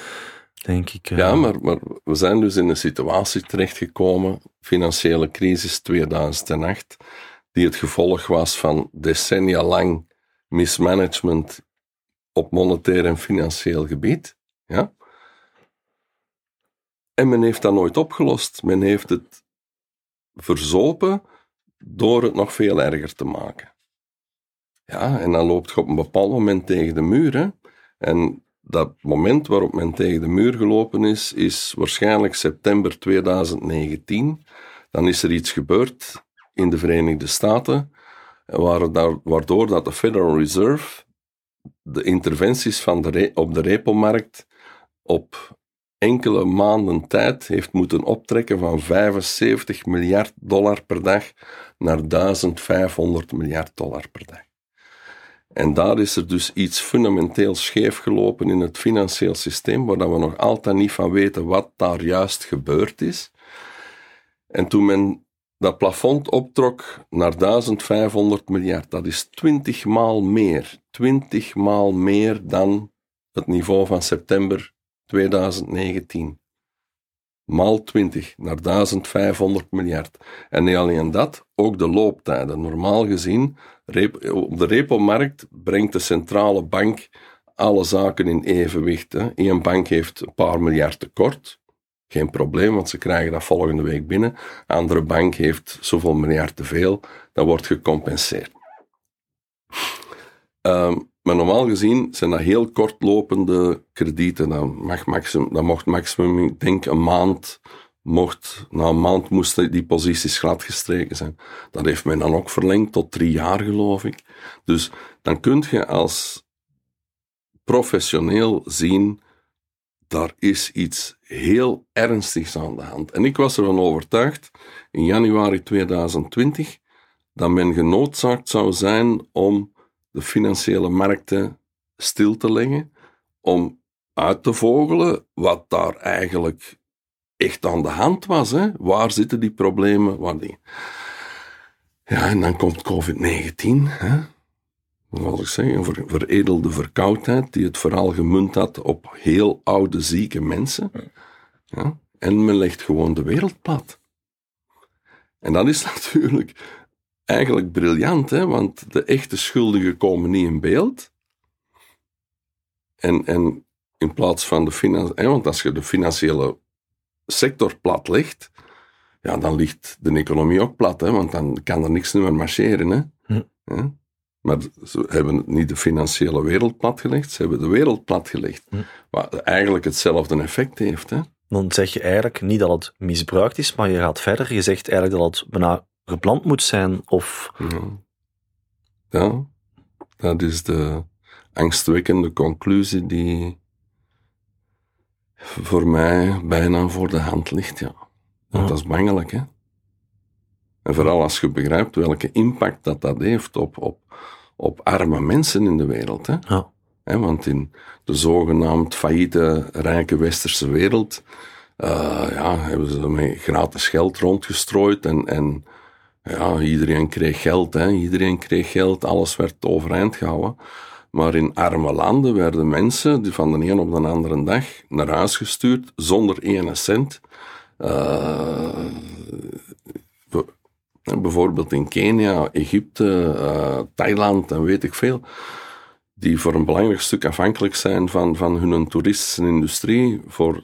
denk ik. eh. Ja, maar, maar we zijn dus in een situatie terechtgekomen, financiële crisis 2008, die het gevolg was van decennia lang mismanagement op monetair en financieel gebied. Ja? En men heeft dat nooit opgelost. Men heeft het verzopen door het nog veel erger te maken. Ja, en dan loopt je op een bepaald moment tegen de muur. En dat moment waarop men tegen de muur gelopen is, is waarschijnlijk september 2019. Dan is er iets gebeurd in de Verenigde Staten, waardoor dat de Federal Reserve de interventies van de op de repo-markt op enkele maanden tijd heeft moeten optrekken van 75 miljard dollar per dag naar 1500 miljard dollar per dag. En daar is er dus iets fundamenteel scheef gelopen in het financieel systeem, waar we nog altijd niet van weten wat daar juist gebeurd is. En toen men dat plafond optrok naar 1500 miljard, dat is 20 maal meer. 20 maal meer dan het niveau van september 2019. Maal 20 naar 1500 miljard. En niet alleen dat, ook de looptijden. Normaal gezien, op de repo-markt brengt de centrale bank alle zaken in evenwicht. Hè. Eén bank heeft een paar miljard tekort. Geen probleem, want ze krijgen dat volgende week binnen. Andere bank heeft zoveel miljard te veel. Dat wordt gecompenseerd. Ehm, maar normaal gezien zijn dat heel kortlopende kredieten. Dat, mag maximum, dat mocht maximum, ik denk, een maand. Mocht, na een maand moesten die posities gladgestreken zijn. Dat heeft men dan ook verlengd tot drie jaar, geloof ik. Dus dan kun je als professioneel zien, daar is iets heel ernstigs aan de hand. En ik was ervan overtuigd, in januari 2020, dat men genoodzaakt zou zijn om de financiële markten stil te leggen, om uit te vogelen wat daar eigenlijk echt aan de hand was. Hè? Waar zitten die problemen? Waar die... Ja, en dan komt COVID-19. Hè? Wat ik zeggen? Een ver- veredelde verkoudheid die het vooral gemunt had op heel oude, zieke mensen. Ja? En men legt gewoon de wereld plat. En dat is natuurlijk eigenlijk briljant, hè? want de echte schuldigen komen niet in beeld. En, en in plaats van de financiële... Want als je de financiële sector plat legt, ja, dan ligt de economie ook plat, hè? want dan kan er niks meer marcheren. Hè? Hm. Ja? Maar ze hebben niet de financiële wereld platgelegd, ze hebben de wereld platgelegd. Hm. Wat eigenlijk hetzelfde effect heeft. Hè? Dan zeg je eigenlijk niet dat het misbruikt is, maar je gaat verder. Je zegt eigenlijk dat het bijna gepland moet zijn of... Ja. ja, dat is de angstwekkende conclusie die voor mij bijna voor de hand ligt. Ja. Want Ja. dat is bangelijk, hè. En vooral als je begrijpt welke impact dat dat heeft op, op, op arme mensen in de wereld. Hè. Ja. Want in de zogenaamd failliete, rijke westerse wereld eh, ja, hebben ze met gratis geld rondgestrooid en, en ja, iedereen kreeg geld, hè, iedereen kreeg geld, alles werd overeind gehouden. Maar in arme landen werden mensen die van de een op de andere dag naar huis gestuurd zonder ene cent. Uh, bijvoorbeeld in Kenia, Egypte, uh, Thailand en weet ik veel. Die voor een belangrijk stuk afhankelijk zijn van, van hun toeristische industrie voor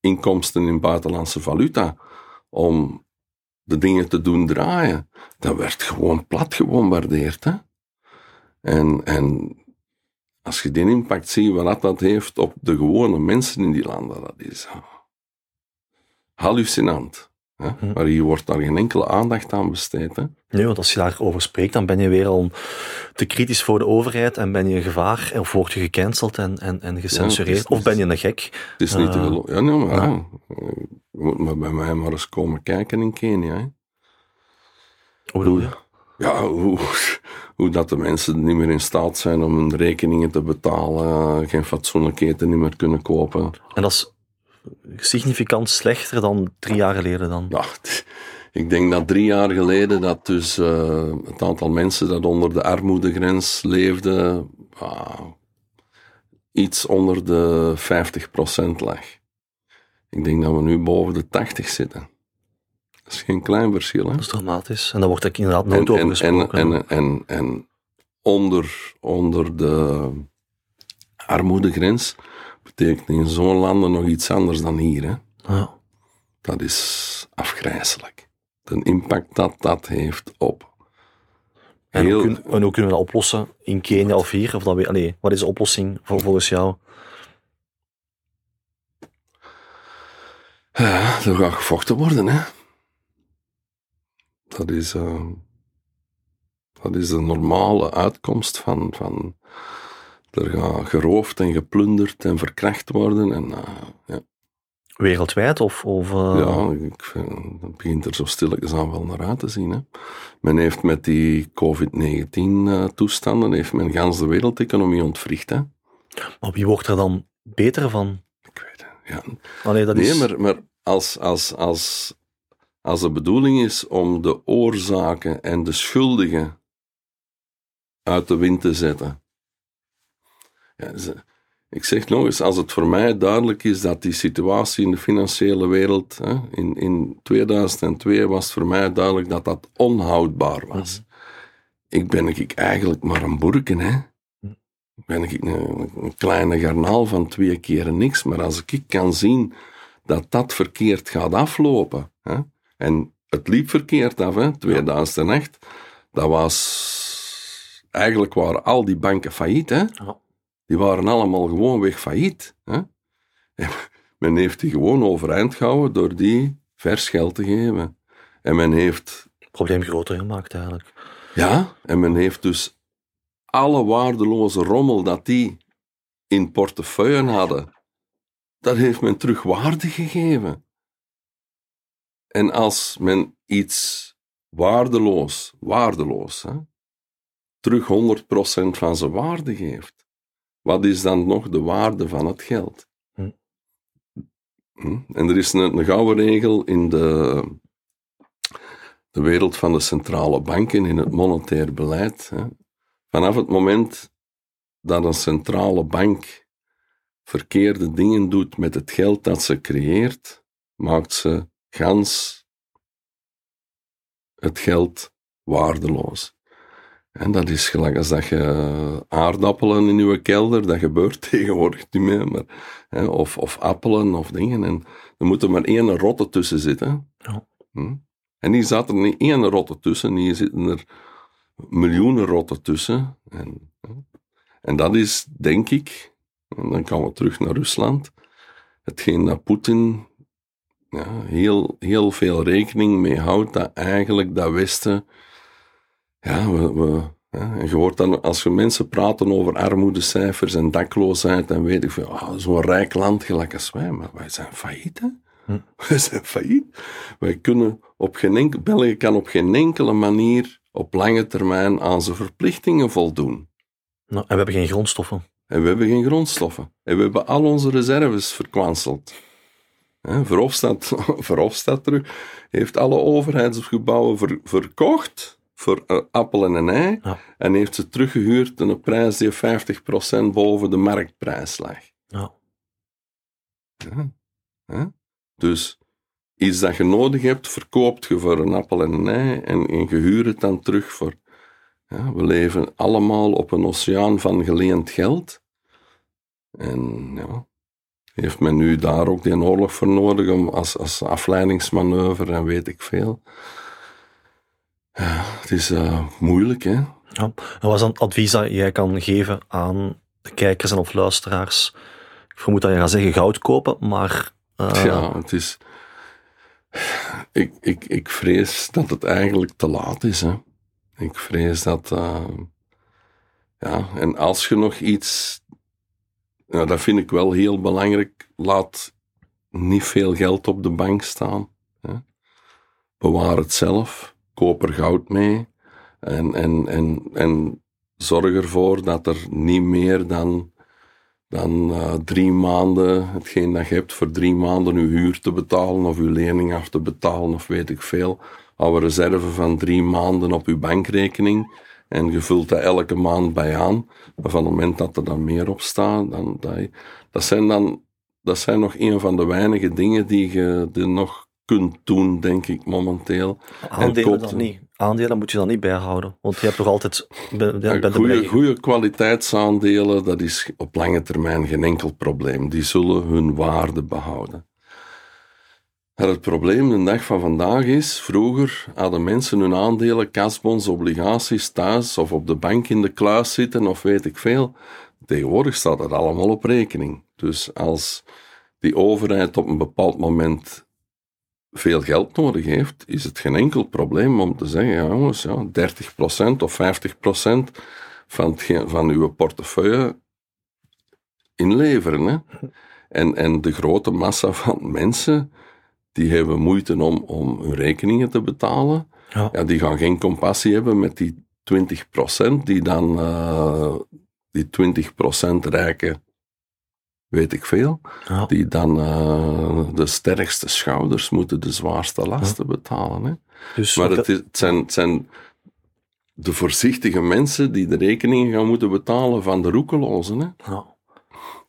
inkomsten in buitenlandse valuta. Om de dingen te doen draaien. Dat werd gewoon plat gebombardeerd. Hè? En, en als je die impact ziet, wat dat heeft op de gewone mensen in die landen, dat is uh, hallucinant. Hè? Hm. Maar hier wordt daar geen enkele aandacht aan besteed. Hè? Nee, want als je daarover spreekt, dan ben je weer al te kritisch voor de overheid en ben je een gevaar, of word je gecanceld en, en, en gecensureerd, of ben je een gek. Het is niet te eh, geloven. Ja, nee, maar, ja. Je moet maar bij mij maar eens komen kijken in Kenia. Hè? Hoe bedoel je? Ja, hoe, hoe dat de mensen niet meer in staat zijn om hun rekeningen te betalen, geen fatsoenlijk eten niet meer kunnen kopen. En dat is significant slechter dan drie jaar geleden dan? Ja, ik denk dat drie jaar geleden dat dus uh, het aantal mensen dat onder de armoedegrens leefde uh, iets onder de 50% lag. Ik denk dat we nu boven de 80 zitten. Dat is geen klein verschil. Hè? Dat is dramatisch. En daar wordt ik inderdaad nooit over gesproken. En, en, en, en, onder, onder de armoedegrens betekent in zo'n landen nog iets anders dan hier. Hè? Ja. Dat is afgrijzelijk. De impact dat dat heeft op. En, heel... hoe, kun, en hoe kunnen we dat oplossen in Kenia of hier? Of dat we, wat is de oplossing volgens jou? Ja, er gaat gevochten worden, hè. Dat is, uh, dat is de normale uitkomst van, van er gaat geroofd en geplunderd en verkracht worden. En, uh, ja. Wereldwijd of? of uh... Ja, ik, dat begint er zo stilletjes aan wel naar uit te zien. Hè. Men heeft met die COVID-19-toestanden, heeft men gans de wereldeconomie ontwricht. Hè. Maar wie wordt er dan beter van? Ik weet het, ja. Allee, dat nee, is... maar, maar als, als, als, als de bedoeling is om de oorzaken en de schuldigen uit de wind te zetten, ja, ik zeg nog eens, als het voor mij duidelijk is dat die situatie in de financiële wereld, hè, in, in 2002 was het voor mij duidelijk dat dat onhoudbaar was. Mhm. Ik ben ik eigenlijk maar een boerken, hè. Mhm. Ben ik een, een kleine garnaal van twee keer niks, maar als ik kan zien dat dat verkeerd gaat aflopen, hè, en het liep verkeerd af, hè, 2008, dat was... Eigenlijk waren al die banken failliet, hè. Ja die waren allemaal gewoon weg failliet. Hè? men heeft die gewoon overeind gehouden door die vers geld te geven. En men heeft... Het probleem groter gemaakt eigenlijk. Ja, en men heeft dus alle waardeloze rommel dat die in portefeuille hadden, dat heeft men terug waarde gegeven. En als men iets waardeloos, waardeloos, hè, terug 100% van zijn waarde geeft, wat is dan nog de waarde van het geld? Hm. hm? En er is een, een gouden regel in de, de wereld van de centrale banken, in het monetair beleid. Hè. Vanaf het moment dat een centrale bank verkeerde dingen doet met het geld dat ze creëert, maakt ze gans het geld waardeloos. En dat is gelijk als dat je aardappelen in je kelder, dat gebeurt tegenwoordig niet meer, maar, hè, of, of appelen of dingen. En er moet er maar één rotte tussen zitten. Ja. Hm? En die zat er niet één rotte tussen, hier zitten er miljoenen rotten tussen. En, en dat is, denk ik, en dan gaan we terug naar Rusland, hetgeen dat Poetin ja, heel, heel veel rekening mee houdt, dat eigenlijk dat Westen ja, we, we, en je hoort dan, als je mensen praten over armoedecijfers en dakloosheid, dan weet ik van, oh, zo'n rijk land gelijk als wij, maar wij zijn failliet, hè? Hm. Wij zijn failliet. Wij kunnen op geen enkel, België kan op geen enkele manier op lange termijn aan zijn verplichtingen voldoen. Nou, en we hebben geen grondstoffen. En we hebben geen grondstoffen. En we hebben al onze reserves verkwanseld. Verhofstadt, Verhofstadt terug heeft alle overheidsgebouwen ver, verkocht voor een appel en een ei Ja. en heeft ze teruggehuurd aan een prijs die 50% boven de marktprijs lag. Ja. Dus iets dat je nodig hebt, verkoopt je voor een appel en een ei en, en je huurt het dan terug voor. Ja, we leven allemaal op een oceaan van geleend geld. En ja, heeft men nu daar ook die oorlog voor nodig om als, als afleidingsmanoeuvre en weet ik veel. Ja, het is eh, moeilijk, hè. Ja. En wat is dan het advies dat jij kan geven aan de kijkers en of luisteraars? Ik vermoed dat je gaat zeggen goud kopen, maar... eh, Ja, het is. Ik, ik, ik vrees dat het eigenlijk te laat is. Hè. Ik vrees dat. eh, ja, en als je nog iets. Nou, dat vind ik wel heel belangrijk. Laat niet veel geld op de bank staan. Hè. Bewaar het zelf. Koop er goud mee. En, en, en, en zorg ervoor dat er niet meer dan dan eh, drie maanden, hetgeen dat je hebt voor drie maanden uw huur te betalen of uw lening af te betalen of weet ik veel. Hou een reserve van drie maanden op uw bankrekening en je vult dat elke maand bij aan. Maar van het moment dat er dan meer op staat, dan, dat, dat zijn dan dat zijn nog een van de weinige dingen die je nog kunt doen, denk ik, momenteel. Aandelen dan niet. Aandelen moet je dan niet bijhouden. Want je hebt toch altijd bij, bij bij de Goede, goede kwaliteitsaandelen, dat is op lange termijn geen enkel probleem. Die zullen hun waarde behouden. Maar het probleem de dag van vandaag is, vroeger hadden mensen hun aandelen, kasbons, obligaties thuis of op de bank in de kluis zitten of weet ik veel. Tegenwoordig staat dat allemaal op rekening. Dus als die overheid op een bepaald moment veel geld nodig heeft, is het geen enkel probleem om te zeggen, ja jongens, ja, 30% of 50% van, van uw portefeuille inleveren. Hè? En, en de grote massa van mensen, die hebben moeite om, om hun rekeningen te betalen. Ja. Ja, die gaan geen compassie hebben met die 20% die dan eh, die 20% rijken, weet ik veel, Ja. die dan eh, de sterkste schouders moeten de zwaarste lasten betalen. Hè? Dus Maar het, is, het, zijn, het zijn de voorzichtige mensen die de rekeningen gaan moeten betalen van de roekelozen. Hè? Ja.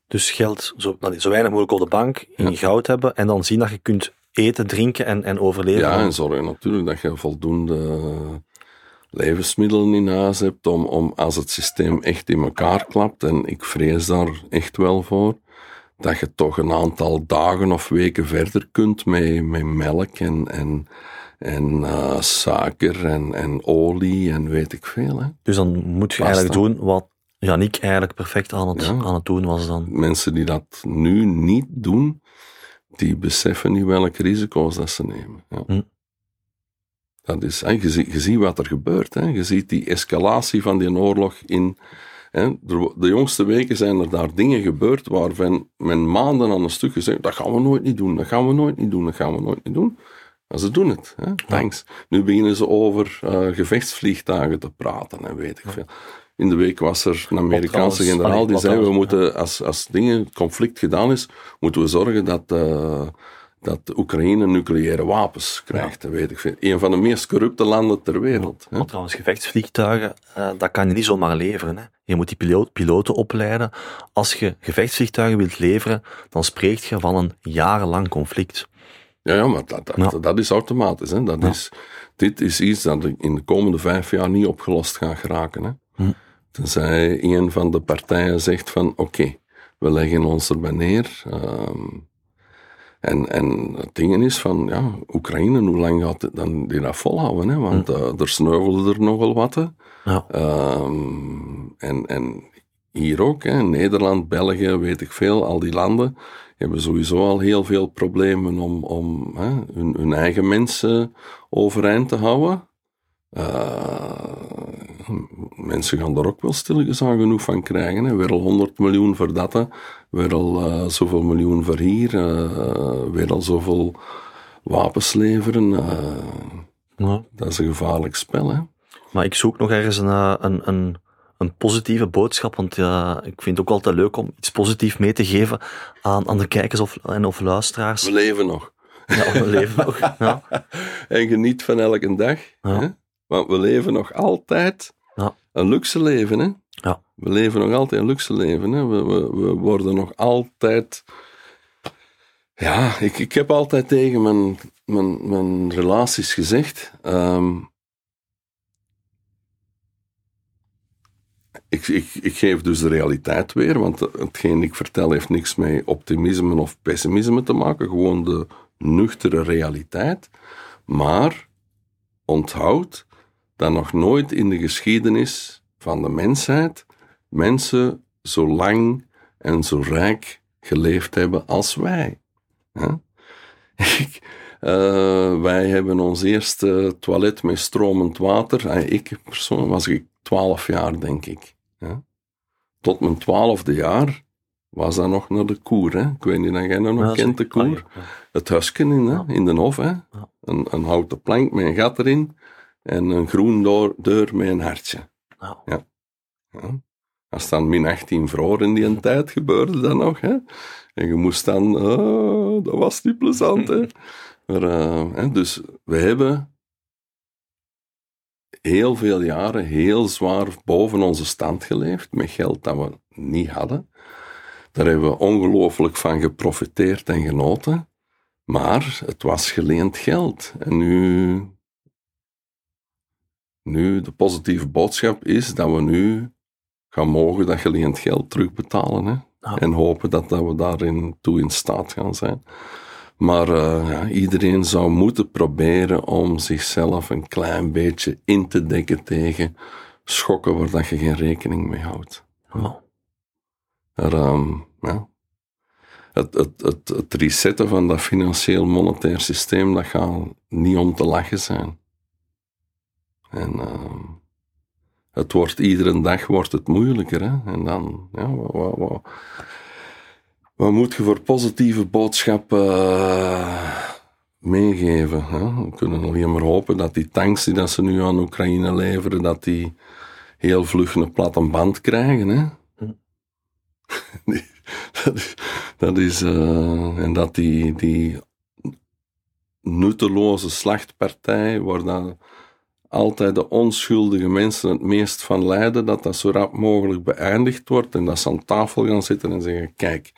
Dus geld zo, zo weinig mogelijk op de bank, in goud hebben en dan zien dat je kunt eten, drinken en, en overleven. Ja, en zorgen natuurlijk dat je voldoende levensmiddelen in huis hebt om, om als het systeem echt in elkaar klapt, en ik vrees daar echt wel voor, dat je toch een aantal dagen of weken verder kunt met, met melk en, en, en eh, suiker en, en olie en weet ik veel. Hè. Dus dan moet je Pasta. eigenlijk doen wat Yannick eigenlijk perfect aan het, Ja. aan het doen was dan. Mensen die dat nu niet doen, die beseffen niet welke risico's dat ze nemen. Ja. Hm. Dat is, hè, je, ziet, je ziet wat er gebeurt. Hè. Je ziet die escalatie van die oorlog in. Hè. De jongste weken zijn er daar dingen gebeurd waarvan men maanden aan een stuk gezegd dat gaan we nooit niet doen, dat gaan we nooit niet doen, dat gaan we nooit niet doen. Maar ze doen het. Hè. Thanks. Nu beginnen ze over eh, gevechtsvliegtuigen te praten en weet ik veel. In de week was er een Amerikaanse generaal die zei, we moeten, als, als dingen, het conflict gedaan is, moeten we zorgen dat, eh, dat de Oekraïne nucleaire wapens krijgt. Weet ik. Een van de meest corrupte landen ter wereld. hè. Want trouwens, gevechtsvliegtuigen, eh, dat kan je niet zomaar leveren. Hè. Je moet die piloot, piloten opleiden. Als je gevechtsvliegtuigen wilt leveren, dan spreekt je van een jarenlang conflict. Ja, ja maar dat, dat, Ja. dat is automatisch. Hè. Dat Ja. is, dit is iets dat in de komende vijf jaar niet opgelost gaat geraken. Hè. Hm. Tenzij een van de partijen zegt van oké, we leggen ons erbij neer. ehm, en, en het ding is van, ja, Oekraïne, hoe lang gaat het dan die dat volhouden? Hè? Want Hm. eh, er sneuvelen er nogal wat. Ja. Ehm, en, en hier ook, hè, Nederland, België, weet ik veel, al die landen hebben sowieso al heel veel problemen om, om hè, hun, hun eigen mensen overeind te houden. Eh, mensen gaan er ook wel stilletjes aan genoeg van krijgen. Hè. Weer al 100 miljoen voor dat, hè. weer al eh, zoveel miljoen voor hier, eh, weer al zoveel wapens leveren. Ja. dat is een gevaarlijk spel. Hè. Maar ik zoek nog ergens een, een, een, een positieve boodschap, want ja, ik vind het ook altijd leuk om iets positiefs mee te geven aan, aan de kijkers of, en of luisteraars. We leven nog. Ja, we leven nog. Ja. En geniet van elke dag. Ja. Hè? Want we leven nog altijd Ja. een luxe leven, hè? Ja. We leven nog altijd een luxe leven, hè? We, we, we worden nog altijd... Ja, ik, ik heb altijd tegen mijn, mijn, mijn relaties gezegd... ehm, ik, ik, ik geef dus de realiteit weer, want hetgeen ik vertel heeft niks met optimisme of pessimisme te maken, gewoon de nuchtere realiteit. Maar onthoud dat nog nooit in de geschiedenis van de mensheid mensen zo lang en zo rijk geleefd hebben als wij. Ik, eh, wij hebben ons eerste toilet met stromend water. ik persoonlijk was ik 12 jaar, denk ik. Ja. Tot mijn twaalfde jaar was dat nog naar de koer. Hè? Ik weet niet of jij dat nog Ja, kent, de koer. Het husken in, hè? In de hof. Hè? Een, een houten plank met een gat erin en een groen door, deur met een hartje. Nou, Ja. Als dan min 18 vroor in die tijd gebeurde dat nog. Hè? En je moest dan, ah, dat was niet plezant. Hè? Maar, eh, hè, dus we hebben heel veel jaren heel zwaar boven onze stand geleefd, met geld dat we niet hadden. Daar hebben we ongelooflijk van geprofiteerd en genoten. Maar het was geleend geld. En nu, nu de positieve boodschap is dat we nu gaan mogen dat geleend geld terugbetalen. Hè? Ja. En hopen dat, dat we daarin toe in staat gaan zijn. Maar eh, ja, iedereen zou moeten proberen om zichzelf een klein beetje in te dekken tegen schokken waar dat je geen rekening mee houdt. Er, ehm, ja. het, het, het, het resetten van dat financieel monetair systeem, dat gaat niet om te lachen zijn. En ehm, het wordt iedere dag wordt het moeilijker. Hè? En dan, ja, wat, wat, wat, wat moet je voor positieve boodschappen eh, meegeven? Hè? We kunnen alleen maar hopen dat die tanks die dat ze nu aan Oekraïne leveren, dat die heel vlug een platte band krijgen. Hè? dat is, dat is eh, en dat die, die nutteloze slachtpartij, waar dan altijd de onschuldige mensen het meest van lijden, dat dat zo rap mogelijk beëindigd wordt en dat ze aan tafel gaan zitten en zeggen, kijk,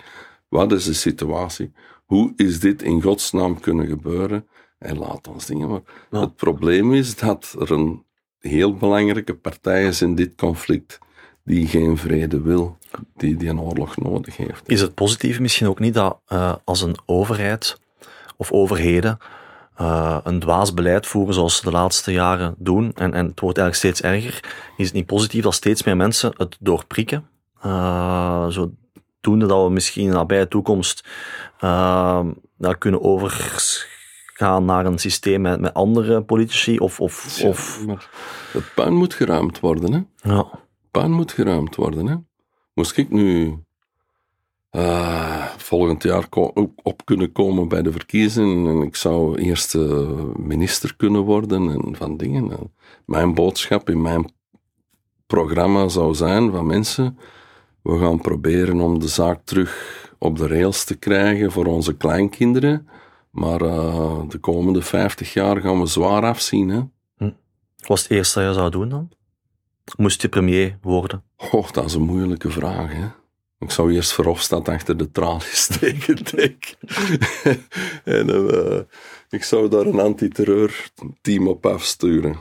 wat is de situatie? Hoe is dit in godsnaam kunnen gebeuren? En laat ons dingen. Maar Ja. het probleem is dat er een heel belangrijke partij is in dit conflict die geen vrede wil, die, die een oorlog nodig heeft. Is het positieve misschien ook niet dat eh, als een overheid of overheden eh, een dwaas beleid voeren zoals ze de laatste jaren doen, en, en het wordt eigenlijk steeds erger, is het niet positief dat steeds meer mensen het doorprikken? Uh, zodoende dat we misschien in de nabije toekomst uh, dat kunnen overgaan naar een systeem met, met andere politici of... of, Ja, of het puin moet geruimd worden, hè? ja. puin moet geruimd worden. Hè? Moest ik nu uh, volgend jaar op, op, kunnen komen bij de verkiezingen en ik zou eerste minister kunnen worden en van dingen. En mijn boodschap in mijn programma zou zijn van mensen, we gaan proberen om de zaak terug op de rails te krijgen voor onze kleinkinderen, maar uh, de komende 50 jaar gaan we zwaar afzien. Hè? Hm. Wat was het eerste dat je zou doen dan? Moest je premier worden? Oh, dat is een moeilijke vraag, hè. Ik zou eerst Verhofstadt achter de tralies steken, denk En uh, ik zou daar een antiterreurteam op afsturen.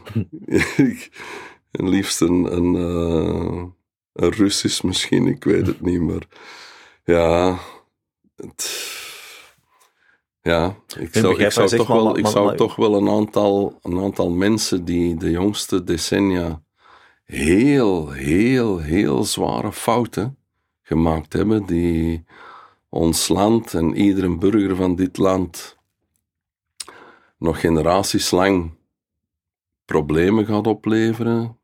en liefst een, een, uh, een Russisch misschien, ik weet het niet, maar ja... Het, ja, ik zou, ik zou, toch, wel, ik zou toch wel een aantal, een aantal mensen die de jongste decennia heel, heel, heel zware fouten gemaakt hebben, die ons land en iedere burger van dit land nog generaties lang problemen gaat opleveren.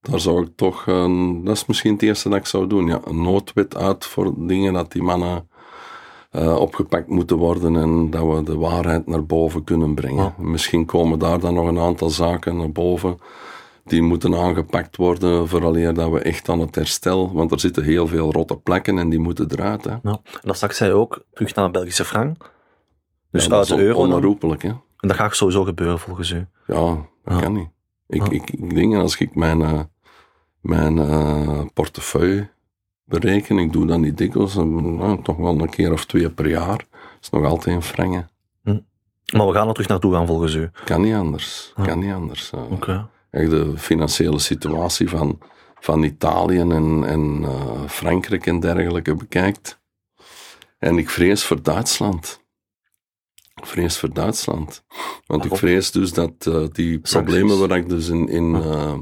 Daar zou ik toch, een, dat is misschien het eerste dat ik zou doen, ja, een noodwet uit voor dingen dat die mannen uh, opgepakt moeten worden en dat we de waarheid naar boven kunnen brengen. Ja. Misschien komen daar dan nog een aantal zaken naar boven die moeten aangepakt worden vooraleer dat we echt aan het herstel, want er zitten heel veel rotte plekken en die moeten eruit. Hè. Ja. En dat straks zei je ook, terug naar de Belgische frank. Dus ja, uit de euro. Onherroepelijk, hè. En dat gaat sowieso gebeuren volgens u. Ja, dat ja. kan niet. Ik, ik, ik denk, als ik mijn, eh, mijn eh, portefeuille bereken, ik doe dat niet dikwijls, eh, nou, toch wel een keer of twee per jaar, is nog altijd een frange. Maar we gaan er terug naartoe gaan volgens u. Kan niet anders. Kan niet anders. Oké. Echt de financiële situatie van, van Italië en, en eh, Frankrijk en dergelijke bekijkt. En ik vrees voor Duitsland. Ik vrees voor Duitsland. Want ik vrees dus dat eh, die problemen waar ik dus in, in, eh,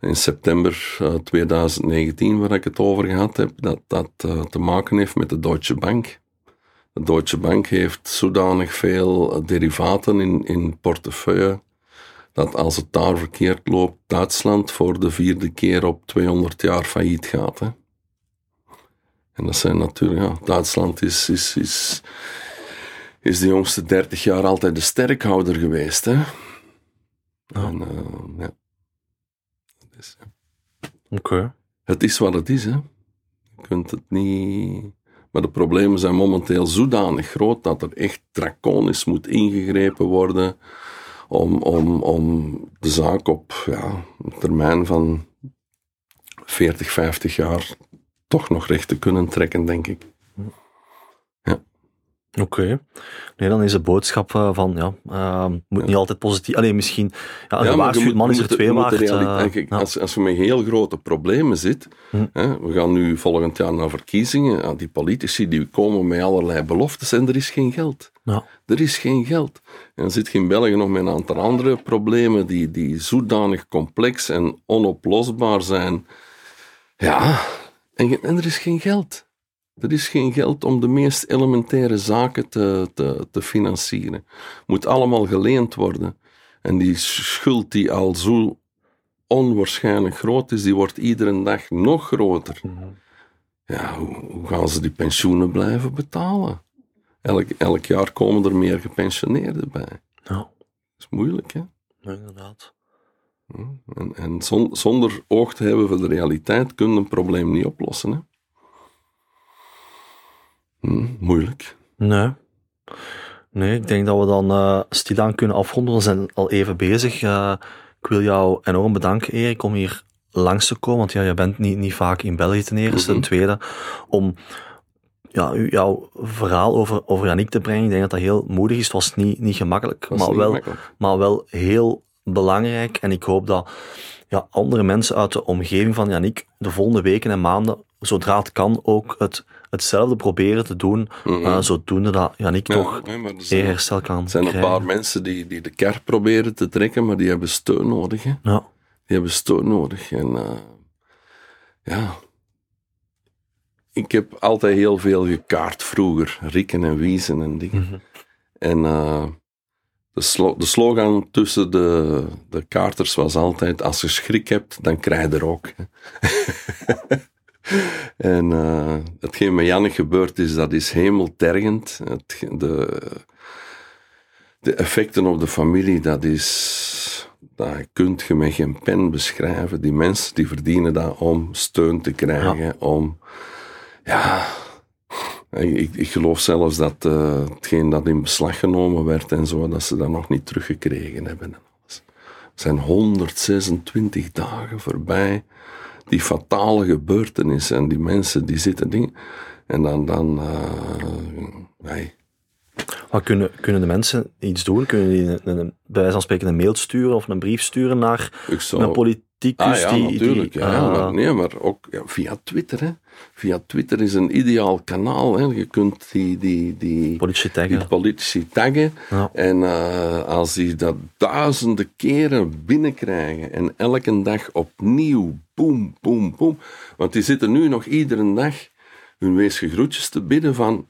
in september eh, 2019, waar ik het over gehad heb, dat dat te maken heeft met de Deutsche Bank. De Deutsche Bank heeft zodanig veel derivaten in, in portefeuille dat als het daar verkeerd loopt, Duitsland voor de vierde keer op 200 jaar failliet gaat. Hè. En dat zijn natuurlijk, ja, Duitsland is, is, is, is de jongste 30 jaar altijd de sterkhouder geweest. Hè. En, eh, ja. Is, Oké. het is wat het is, hè. Je kunt het niet... Maar de problemen zijn momenteel zodanig groot dat er echt draconisch moet ingegrepen worden om, om, om de zaak op ja, een termijn van 40, 50 jaar toch nog recht te kunnen trekken, denk ik. Oké. Nee, dan is de boodschap eh, van, ja, eh, moet Ja. niet altijd positief... Allee, misschien... Ja, een Ja, gewaarschuwd man is er twee waard. ja. als, als je met heel grote problemen zit, Hm. hè, we gaan nu volgend jaar naar verkiezingen, ja, die politici die komen met allerlei beloftes en er is geen geld. Er is geen geld. En dan zit je in België nog met een aantal andere problemen die, die zodanig complex en onoplosbaar zijn. Ja, en er is geen geld. Er is geen geld om de meest elementaire zaken te, te, te financieren. Moet allemaal geleend worden. En die schuld die al zo onwaarschijnlijk groot is, die wordt iedere dag nog groter. Mhm. Ja, hoe, hoe gaan ze die pensioenen blijven betalen? Elk, elk jaar komen er meer gepensioneerden bij. Ja. Dat is moeilijk, hè? Ja, inderdaad. En, en zon- zonder oog te hebben voor de realiteit kun je een probleem niet oplossen, hè? Hm, moeilijk. Nee. Nee, ik denk dat we dan eh stilaan kunnen afronden. We zijn al even bezig. Eh, ik wil jou enorm bedanken, Erik, om hier langs te komen. Want ja, je bent niet, niet vaak in België ten eerste. Mhm. Ten tweede, om ja, jouw verhaal over, over Yannick te brengen. Ik denk dat dat heel moedig is. Het was niet, niet gemakkelijk, maar niet wel, maar wel heel belangrijk. En ik hoop dat ja, andere mensen uit de omgeving van Yannick de volgende weken en maanden, zodra het kan, ook het, hetzelfde proberen te doen. Mhm. eh, zodoende dat Yannick Ja, toch eer zijn, herstel kan er zijn een paar mensen die, die de kerk proberen te trekken, maar die hebben steun nodig, hè? Ja, Die hebben steun nodig. En eh, ja, ik heb altijd heel veel gekaart vroeger. Rikken en wiezen en dingen. Mhm. En eh, de, slo- de slogan tussen de, de kaarters was altijd: als je schrik hebt, dan krijg je er ook. en eh, hetgeen met Janne gebeurd is, dat is hemeltergend. Het, de, de effecten op de familie, dat is. Dat kunt je met geen pen beschrijven. Die mensen die verdienen dat om steun te krijgen, om. Ja, ik, ik geloof zelfs dat eh, hetgeen dat in beslag genomen werd en zo, dat ze dat nog niet teruggekregen hebben. en alles. Er zijn 126 dagen voorbij, die fatale gebeurtenis en die mensen die zitten dingen. En dan, dan eh, nee. Maar kunnen, kunnen de mensen iets doen? Kunnen die een, een, bij wijze van spreken een mail sturen of een brief sturen naar zou... een Ah ja, die... natuurlijk. die, ja, eh, maar, nee, maar ook ja, via Twitter. Hè. Via Twitter is een ideaal kanaal. Hè. Je kunt die, die, die, politici die taggen. politici taggen. Ja. En eh, als die dat duizenden keren binnenkrijgen en elke dag opnieuw, boem, boem, boem. Want die zitten nu nog iedere dag hun weesge groetjes te bidden van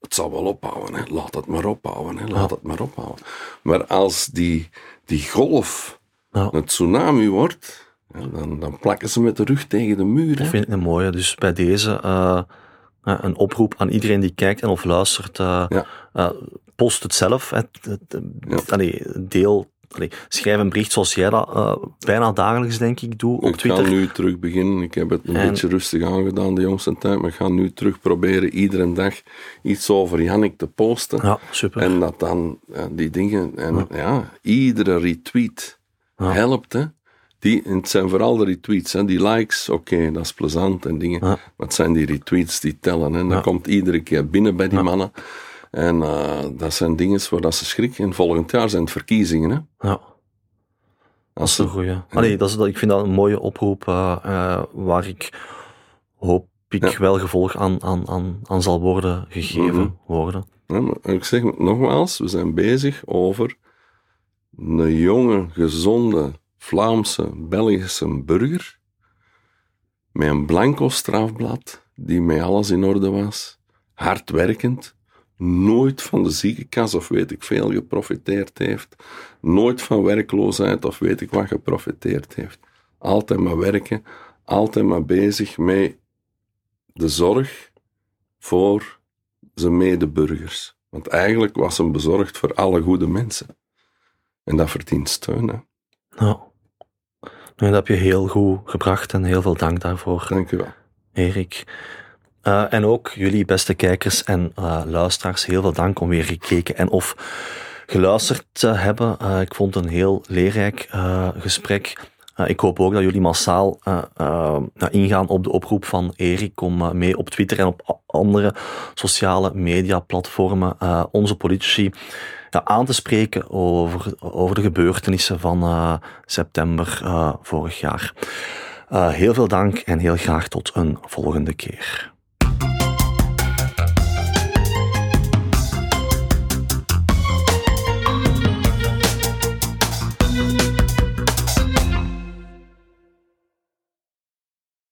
het zal wel ophouden, hè. laat het maar ophouden, hè. laat het maar ophouden. Maar als die, die golf Ja. een tsunami wordt, ja, dan, dan plakken ze met de rug tegen de muur. Dat vind ik een mooie. Dus bij deze eh, eh, een oproep aan iedereen die kijkt en of luistert. eh, Ja. post het zelf. hè. Het- het- Ja. allee, deel. allee, schrijf een bericht zoals jij dat bijna dagelijks, denk ik, doe op Ik ga Twitter. nu terug beginnen. Ik heb het een En- beetje rustig aangedaan de jongste tijd, maar ik ga nu terug proberen iedere dag iets over Jannik te posten. Ja, super. En dat dan, die dingen, en ja, iedere retweet helpt. Hè. Die, en het zijn vooral de retweets. Hè. Die likes, oké, dat is plezant en dingen. Ja. Maar het zijn die retweets die tellen. Hè. Dat Ja. komt iedere keer binnen bij die mannen. En eh, dat zijn dingen waar dat ze schrikken. En volgend jaar zijn het verkiezingen. Hè. Ja. Dat Als is een ze, goeie. Allee, dat is, dat- ik vind dat een mooie oproep eh, eh, waar ik hoop ik Ja. wel gevolg aan, aan, aan, aan zal worden gegeven worden. Ja, ik zeg nogmaals, we zijn bezig over een jonge, gezonde Vlaamse, Belgische burger met een blanco strafblad die met alles in orde was, hardwerkend, nooit van de ziekenkas of weet ik veel geprofiteerd heeft, nooit van werkloosheid of weet ik wat geprofiteerd heeft. Altijd maar werken, altijd maar bezig met de zorg voor zijn medeburgers. Want eigenlijk was hem bezorgd voor alle goede mensen. En dat verdient steun. Ja. Nee, dat heb je heel goed gebracht en heel veel dank daarvoor, Dank u wel. Erik. Eh, en ook jullie beste kijkers en eh, luisteraars, heel veel dank om weer gekeken en of geluisterd te hebben. Eh, ik vond het een heel leerrijk gesprek. Ik hoop ook dat jullie massaal nou, ingaan op de oproep van Erik om mee op Twitter en op andere sociale media platformen onze politici aan te spreken over, over de gebeurtenissen van eh, september eh, vorig jaar. Eh, heel veel dank en heel graag tot een volgende keer.